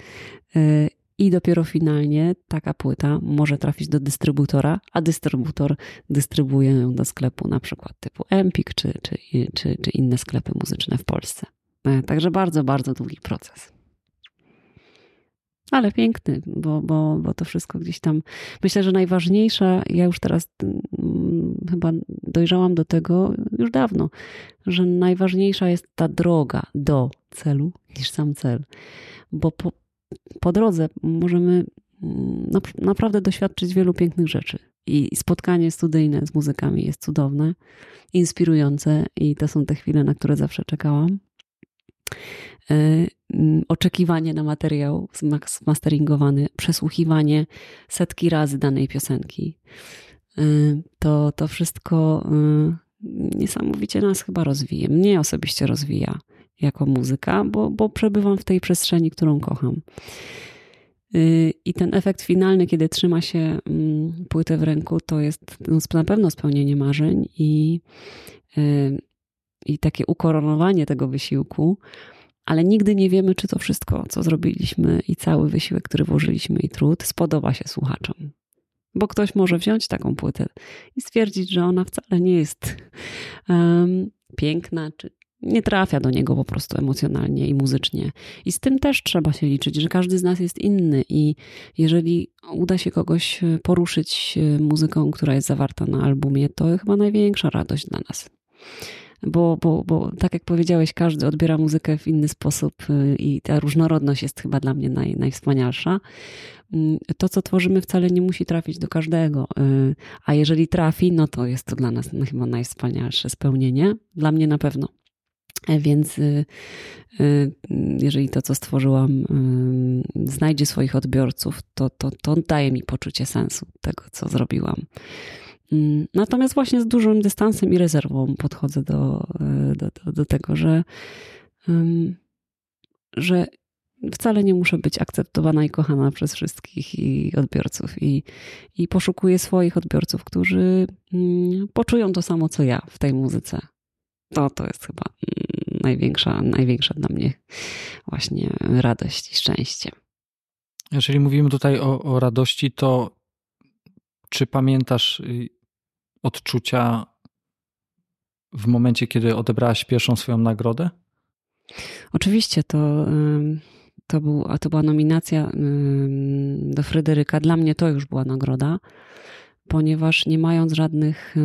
e, i dopiero finalnie taka płyta może trafić do dystrybutora, a dystrybutor dystrybuuje ją do sklepu na przykład typu Empik czy, czy, czy, czy inne sklepy muzyczne w Polsce. E, także bardzo, bardzo długi proces ale piękny, bo, bo, bo to wszystko gdzieś tam. Myślę, że najważniejsza, ja już teraz hmm, chyba dojrzałam do tego już dawno, że najważniejsza jest ta droga do celu niż sam cel. Bo po, po drodze możemy mm, naprawdę doświadczyć wielu pięknych rzeczy. I spotkanie studyjne z muzykami jest cudowne, inspirujące, i to są te chwile, na które zawsze czekałam. E, oczekiwanie na materiał zmasteringowany, przesłuchiwanie setki razy danej piosenki. E, to, to wszystko e, niesamowicie nas chyba rozwija. Mnie osobiście rozwija jako muzyka, bo, bo przebywam w tej przestrzeni, którą kocham. I ten efekt finalny, kiedy trzyma się płytę w ręku, to jest no, na pewno spełnienie marzeń i, i takie ukoronowanie tego wysiłku ale nigdy nie wiemy, czy to wszystko, co zrobiliśmy i cały wysiłek, który włożyliśmy i trud, spodoba się słuchaczom. Bo ktoś może wziąć taką płytę i stwierdzić, że ona wcale nie jest um, piękna, czy nie trafia do niego po prostu emocjonalnie i muzycznie. I z tym też trzeba się liczyć, że każdy z nas jest inny i jeżeli uda się kogoś poruszyć e, muzyką, która jest zawarta na albumie, to chyba największa radość dla nas bo, bo, bo tak jak powiedziałeś, każdy odbiera muzykę w inny sposób y, i ta różnorodność jest chyba dla mnie naj, najwspanialsza. Mm, to, co tworzymy, wcale nie musi trafić do każdego, a jeżeli trafi, no to jest to dla nas chyba najwspanialsze spełnienie. Dla mnie na pewno. E, więc y, jeżeli to, co stworzyłam, znajdzie swoich odbiorców, to, to, to daje mi poczucie sensu tego, co zrobiłam. Mm, natomiast właśnie z dużym dystansem i rezerwą podchodzę do, do, do, do tego, że, że wcale nie muszę być akceptowana i kochana przez wszystkich i odbiorców. I, i poszukuję swoich odbiorców, którzy mm, poczują to samo co ja w tej muzyce. To, to jest chyba mm, największa, największa dla mnie właśnie radość i szczęście. Jeżeli mówimy tutaj o, o radości, to czy pamiętasz y, odczucia w momencie, kiedy odebrałaś pierwszą swoją nagrodę? Oczywiście to, to, był, to była nominacja do Fryderyka. Dla mnie to już była nagroda, ponieważ nie mając żadnych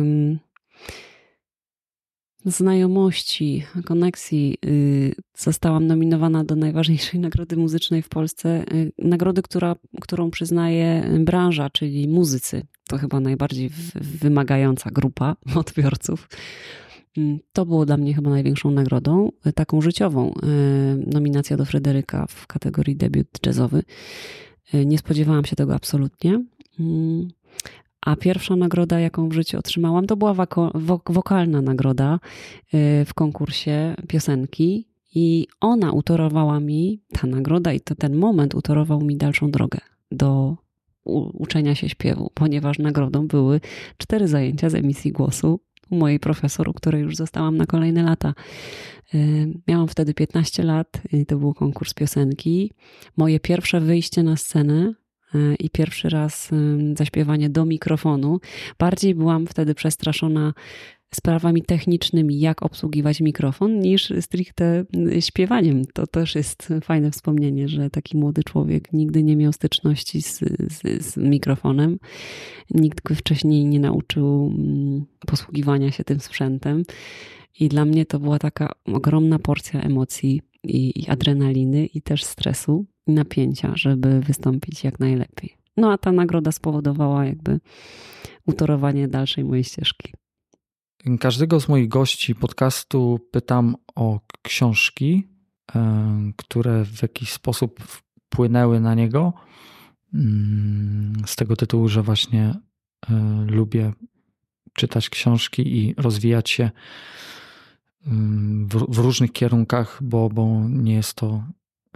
znajomości, koneksji, y, zostałam nominowana do najważniejszej nagrody muzycznej w Polsce. Y, nagrody, która, którą przyznaje branża, czyli muzycy. To chyba najbardziej wymagająca grupa odbiorców. Mm, to było dla mnie chyba największą nagrodą, y, taką życiową. Nominacja do Fryderyka w kategorii debiut jazzowy. Nie spodziewałam się tego absolutnie. A pierwsza nagroda, jaką w życiu otrzymałam, to była wok- wokalna nagroda y, w konkursie piosenki. I ona utorowała mi, ta nagroda i to ten moment utorował mi dalszą drogę do uczenia się śpiewu, ponieważ nagrodą były cztery zajęcia z emisji głosu u mojej profesor, u której już zostałam na kolejne lata. Y, Miałam wtedy 15 lat i to był konkurs piosenki. Moje pierwsze wyjście na scenę i pierwszy raz y, zaśpiewanie do mikrofonu. Bardziej byłam wtedy przestraszona sprawami technicznymi, jak obsługiwać mikrofon, niż stricte śpiewaniem. To też jest fajne wspomnienie, że taki młody człowiek nigdy nie miał styczności z, z, z mikrofonem, nikt go wcześniej nie nauczył mm, posługiwania się tym sprzętem. I dla mnie to była taka ogromna porcja emocji i, i adrenaliny, i też stresu, i napięcia, żeby wystąpić jak najlepiej. No a ta nagroda spowodowała jakby utorowanie dalszej mojej ścieżki. Każdego z moich gości podcastu pytam o książki, e, które w jakiś sposób wpłynęły na niego. Mm, Z tego tytułu, że właśnie e, lubię czytać książki i rozwijać się w, w różnych kierunkach, bo, bo nie jest to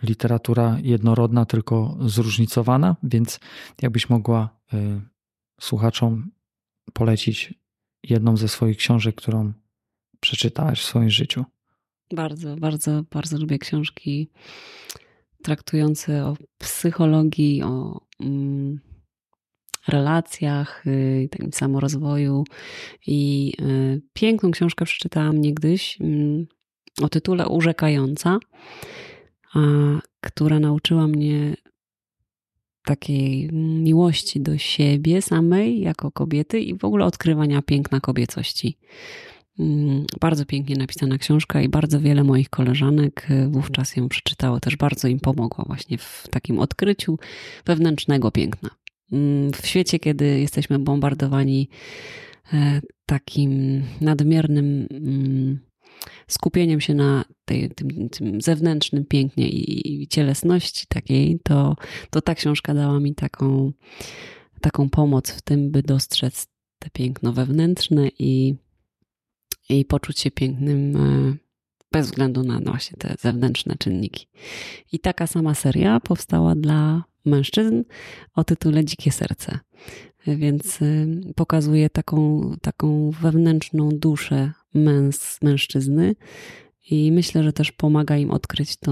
literatura jednorodna, tylko zróżnicowana, więc jakbyś mogła e, słuchaczom polecić jedną ze swoich książek, którą przeczytałaś w swoim życiu? Bardzo, bardzo, bardzo lubię książki traktujące o psychologii, o mm, relacjach, y, takim samorozwoju. I y, piękną książkę przeczytałam niegdyś mm, o tytule Urzekająca, która nauczyła mnie takiej miłości do siebie samej jako kobiety i w ogóle odkrywania piękna kobiecości. Mm, Bardzo pięknie napisana książka i bardzo wiele moich koleżanek y, wówczas ją przeczytało. Też bardzo im pomogła właśnie w takim odkryciu wewnętrznego piękna. Mm, W świecie, kiedy jesteśmy bombardowani e, takim nadmiernym mm, skupieniem się na tej, tym, tym zewnętrznym pięknie i, cielesności takiej, to, to ta książka dała mi taką, taką pomoc w tym, by dostrzec te piękno wewnętrzne i, i poczuć się pięknym e, bez względu na właśnie te zewnętrzne czynniki. I taka sama seria powstała dla mężczyzn o tytule Dzikie Serce. Więc y, pokazuje taką, taką wewnętrzną duszę męs, mężczyzny i myślę, że też pomaga im odkryć to,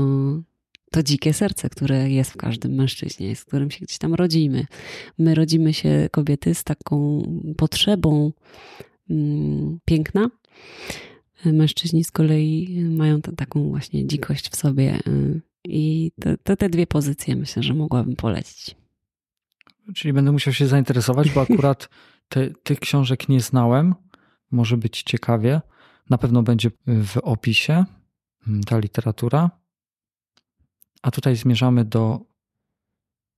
to dzikie serce, które jest w każdym mężczyźnie, z którym się gdzieś tam rodzimy. My rodzimy się kobiety z taką potrzebą mm, piękna. Mężczyźni z kolei mają t- taką właśnie dzikość w sobie. y, I te, te, te dwie pozycje myślę, że mogłabym polecić. Czyli będę musiał się zainteresować, bo akurat te, tych książek nie znałem. Może być ciekawie. Na pewno będzie w opisie mm, ta literatura. A tutaj zmierzamy do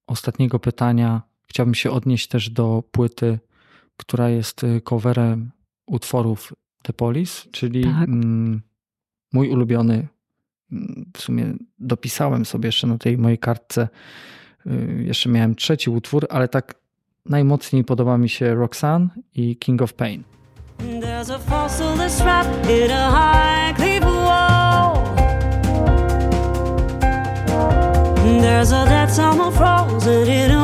ostatniego pytania. Chciałbym się odnieść też do płyty, która jest coverem utworów The Police, czyli Tak. mm, mój ulubiony. mm, W sumie dopisałem sobie jeszcze na tej mojej kartce. y, Jeszcze miałem trzeci utwór, ale tak najmocniej podoba mi się Roxanne i King of Pain. There's a fossil that's trapped in a high wall. There's a dead summer frozen in a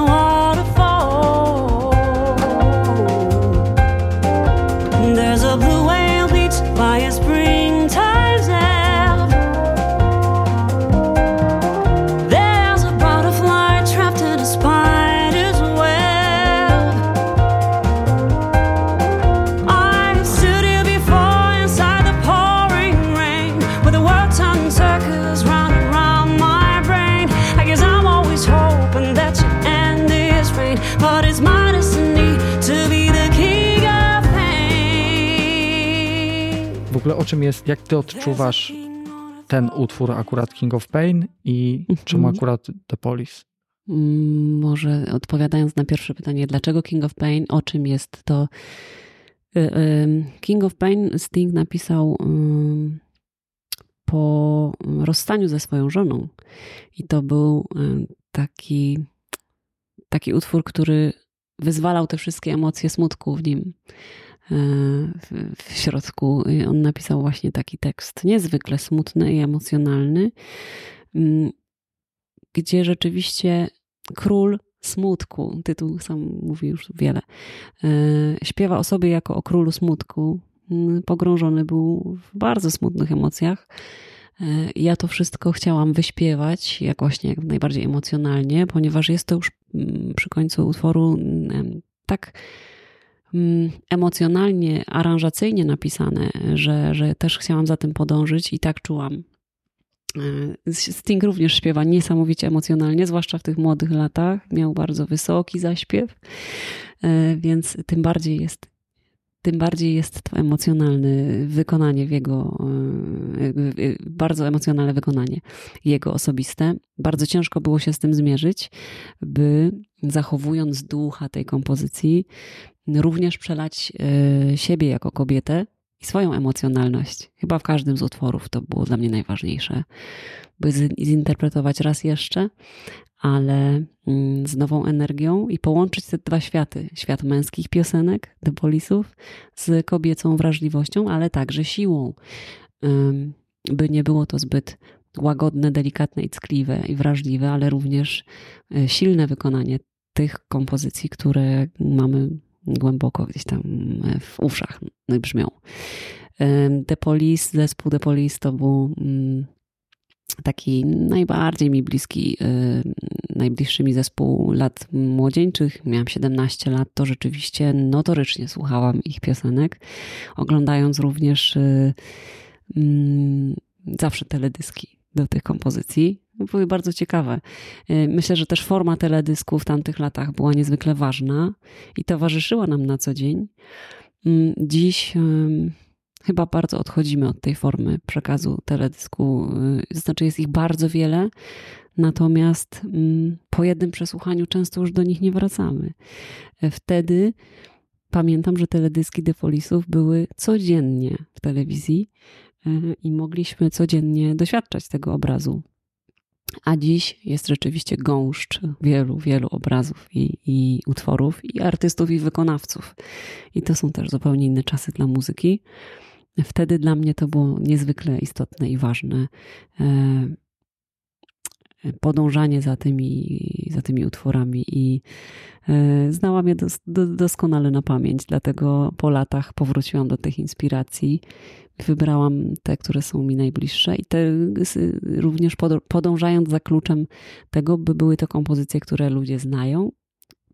ogóle o czym jest, jak ty odczuwasz ten utwór akurat King of Pain i Mhm. czemu akurat The Police? Mm, Może odpowiadając na pierwsze pytanie, dlaczego King of Pain, o czym jest to? Y, King of Pain Sting napisał po rozstaniu ze swoją żoną. I to był taki, taki utwór, który wyzwalał te wszystkie emocje smutku w nim w środku. On napisał właśnie taki tekst, niezwykle smutny i emocjonalny, mm, gdzie rzeczywiście król smutku, tytuł sam mówi już wiele, e, śpiewa o sobie jako o królu smutku. Mm, pogrążony był w bardzo smutnych emocjach. E, ja to wszystko chciałam wyśpiewać, jak właśnie jak najbardziej emocjonalnie, ponieważ jest to już mm, przy końcu utworu tak emocjonalnie, aranżacyjnie napisane, że, że też chciałam za tym podążyć i tak czułam. E, Sting również śpiewa niesamowicie emocjonalnie, zwłaszcza w tych młodych latach. Miał bardzo wysoki zaśpiew, e, więc tym bardziej jest, tym bardziej jest to emocjonalne wykonanie w jego, e, bardzo emocjonalne wykonanie jego osobiste. Bardzo ciężko było się z tym zmierzyć, by zachowując ducha tej kompozycji, również przelać siebie jako kobietę i swoją emocjonalność. Chyba w każdym z utworów to było dla mnie najważniejsze, by zinterpretować raz jeszcze, ale mm, z nową energią i połączyć te dwa światy. Świat męskich piosenek, The Polisów, z kobiecą wrażliwością, ale także siłą. By nie było to zbyt łagodne, delikatne i ckliwe i wrażliwe, ale również e, silne wykonanie tych kompozycji, które mamy głęboko gdzieś tam e, w uszach no brzmią. The Police, zespół The Police to był mm, taki najbardziej mi bliski, e, najbliższy mi zespół lat młodzieńczych. Miałam 17 lat, to rzeczywiście notorycznie słuchałam ich piosenek, oglądając również e, mm, zawsze teledyski do tych kompozycji. Były bardzo ciekawe. Y, myślę, że też forma teledysku w tamtych latach była niezwykle ważna i towarzyszyła nam na co dzień. Mm, dziś chyba bardzo odchodzimy od tej formy przekazu teledysku. Y, znaczy, jest ich bardzo wiele, natomiast mm, po jednym przesłuchaniu często już do nich nie wracamy. Y, wtedy pamiętam, że teledyski Defolisów były codziennie w telewizji i mogliśmy codziennie doświadczać tego obrazu. A dziś jest rzeczywiście gąszcz wielu, wielu obrazów i, i utworów, i artystów, i wykonawców. I to są też zupełnie inne czasy dla muzyki. Wtedy dla mnie to było niezwykle istotne i ważne. E, podążanie za tymi, za tymi utworami i e, znałam je dos, doskonale na pamięć, dlatego po latach powróciłam do tych inspiracji wybrałam te, które są mi najbliższe i te również podążając za kluczem tego, by były to kompozycje, które ludzie znają,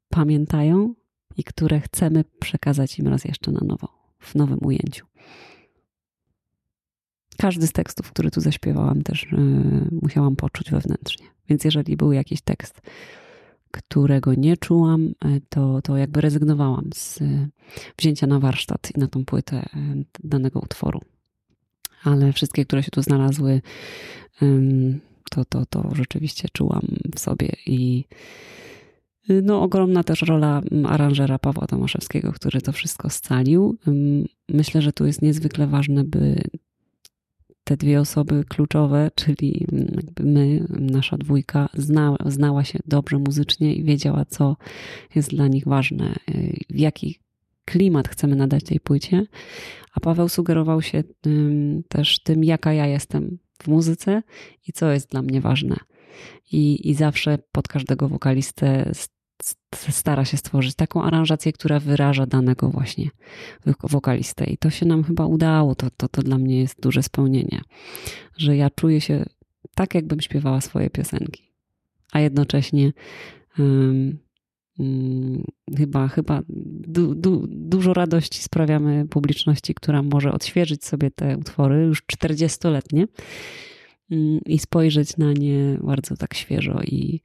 pamiętają i które chcemy przekazać im raz jeszcze na nowo, w nowym ujęciu. Każdy z tekstów, który tu zaśpiewałam, też yy, musiałam poczuć wewnętrznie. Więc jeżeli był jakiś tekst, którego nie czułam, e, to, to jakby rezygnowałam z e, wzięcia na warsztat i na tą płytę e, danego utworu. Ale wszystkie, które się tu znalazły, to, to, to rzeczywiście czułam w sobie i no, ogromna też rola aranżera Pawła Tomaszewskiego, który to wszystko scalił. Myślę, że tu jest niezwykle ważne, by te dwie osoby kluczowe, czyli my, nasza dwójka, zna, znała się dobrze muzycznie i wiedziała, co jest dla nich ważne, y, w jaki klimat chcemy nadać tej płycie. A Paweł sugerował się też tym, jaka ja jestem w muzyce i co jest dla mnie ważne. I, i zawsze pod każdego wokalistę stara się stworzyć taką aranżację, która wyraża danego właśnie wokalistę. I to się nam chyba udało. To, to, to dla mnie jest duże spełnienie, że ja czuję się tak, jakbym śpiewała swoje piosenki, a jednocześnie um, um, chyba, chyba du, du, dużo radości sprawiamy publiczności, która może odświeżyć sobie te utwory już 40-letnie um, i spojrzeć na nie bardzo tak świeżo i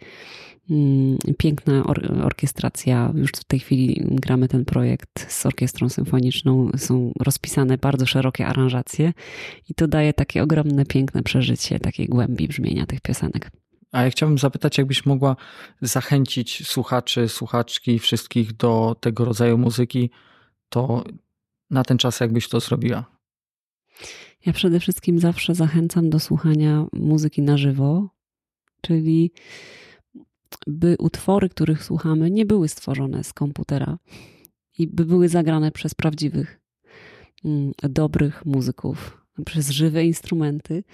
Mm, piękna or orkiestracja. Już w tej chwili gramy ten projekt z orkiestrą symfoniczną. Są rozpisane bardzo szerokie aranżacje i to daje takie ogromne, piękne przeżycie takiej głębi brzmienia tych piosenek. A ja chciałbym zapytać, jakbyś mogła zachęcić słuchaczy, słuchaczki, wszystkich do tego rodzaju muzyki, to na ten czas jakbyś to zrobiła? Ja przede wszystkim zawsze zachęcam do słuchania muzyki na żywo, czyli by utwory, których słuchamy, nie były stworzone z komputera i by były zagrane przez prawdziwych, mm, dobrych muzyków, przez żywe instrumenty,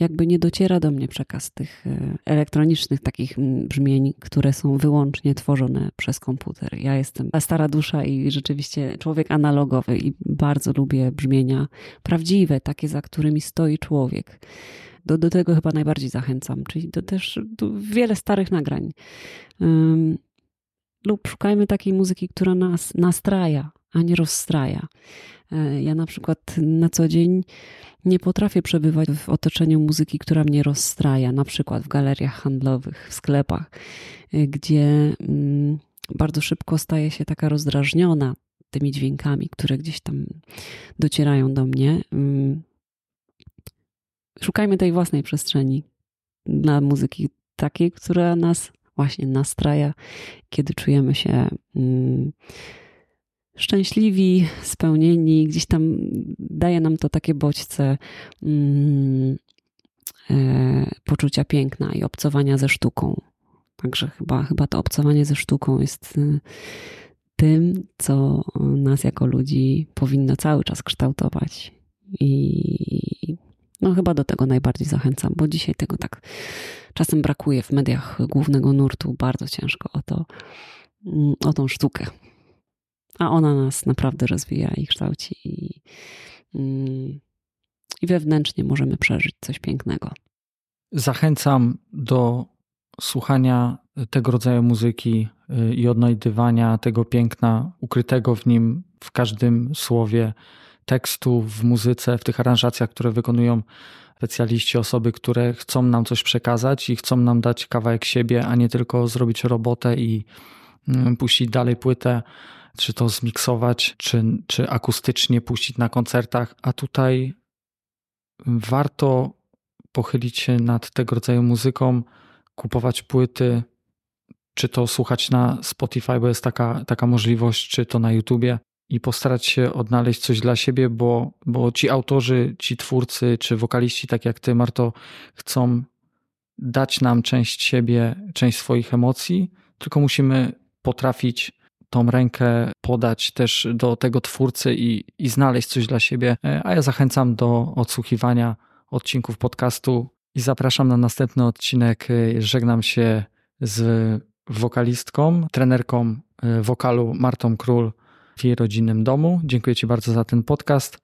jakby nie dociera do mnie przekaz tych e, elektronicznych takich brzmień, które są wyłącznie tworzone przez komputer. Ja jestem stara dusza i rzeczywiście człowiek analogowy i bardzo lubię brzmienia prawdziwe, takie za którymi stoi człowiek. Do, do tego chyba najbardziej zachęcam, czyli do też wiele starych nagrań. Um, lub szukajmy takiej muzyki, która nas nastraja, a nie rozstraja. Ja na przykład na co dzień nie potrafię przebywać w otoczeniu muzyki, która mnie rozstraja, na przykład w galeriach handlowych, w sklepach, e, gdzie mm, bardzo szybko staje się taka rozdrażniona tymi dźwiękami, które gdzieś tam docierają do mnie. Mm. Szukajmy tej własnej przestrzeni dla muzyki takiej, która nas właśnie nastraja, kiedy czujemy się mm, szczęśliwi, spełnieni, gdzieś tam daje nam to takie bodźce mm, e, poczucia piękna i obcowania ze sztuką. Także chyba, chyba to obcowanie ze sztuką jest e, tym, co nas jako ludzi powinno cały czas kształtować. I no chyba do tego najbardziej zachęcam, bo dzisiaj tego tak czasem brakuje w mediach głównego nurtu. Bardzo ciężko o to, mm, o tą sztukę a ona nas naprawdę rozwija i kształci i, mm, i wewnętrznie możemy przeżyć coś pięknego. Zachęcam do słuchania tego rodzaju muzyki y, i odnajdywania tego piękna ukrytego w nim, w każdym słowie tekstu, w muzyce, w tych aranżacjach, które wykonują specjaliści, osoby, które chcą nam coś przekazać i chcą nam dać kawałek siebie, a nie tylko zrobić robotę i mm, puścić dalej płytę czy to zmiksować, czy, czy akustycznie puścić na koncertach, a tutaj warto pochylić się nad tego rodzaju muzyką, kupować płyty, czy to słuchać na Spotify, bo jest taka, taka możliwość, czy to na YouTubie i postarać się odnaleźć coś dla siebie, bo, bo ci autorzy, ci twórcy, czy wokaliści, tak jak ty, Marto, chcą dać nam część siebie, część swoich emocji, tylko musimy potrafić tą rękę podać też do tego twórcy i, i znaleźć coś dla siebie. E, a ja zachęcam do odsłuchiwania odcinków podcastu i zapraszam na następny odcinek. E, żegnam się z wokalistką, trenerką e, wokalu Martą Król w jej rodzinnym domu. Dziękuję Ci bardzo za ten podcast.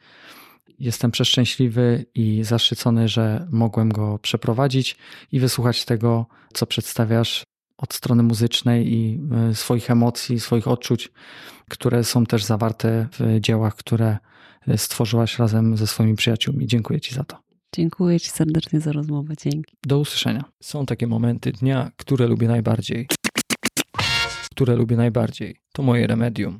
Jestem przeszczęśliwy i zaszczycony, że mogłem go przeprowadzić i wysłuchać tego, co przedstawiasz od strony muzycznej i e, swoich emocji, swoich odczuć, które są też zawarte w dziełach, które e, stworzyłaś razem ze swoimi przyjaciółmi. Dziękuję Ci za to. Dziękuję Ci serdecznie za rozmowę. Dzięki. Do usłyszenia. Są takie momenty dnia, które lubię najbardziej. Które lubię najbardziej. To moje remedium.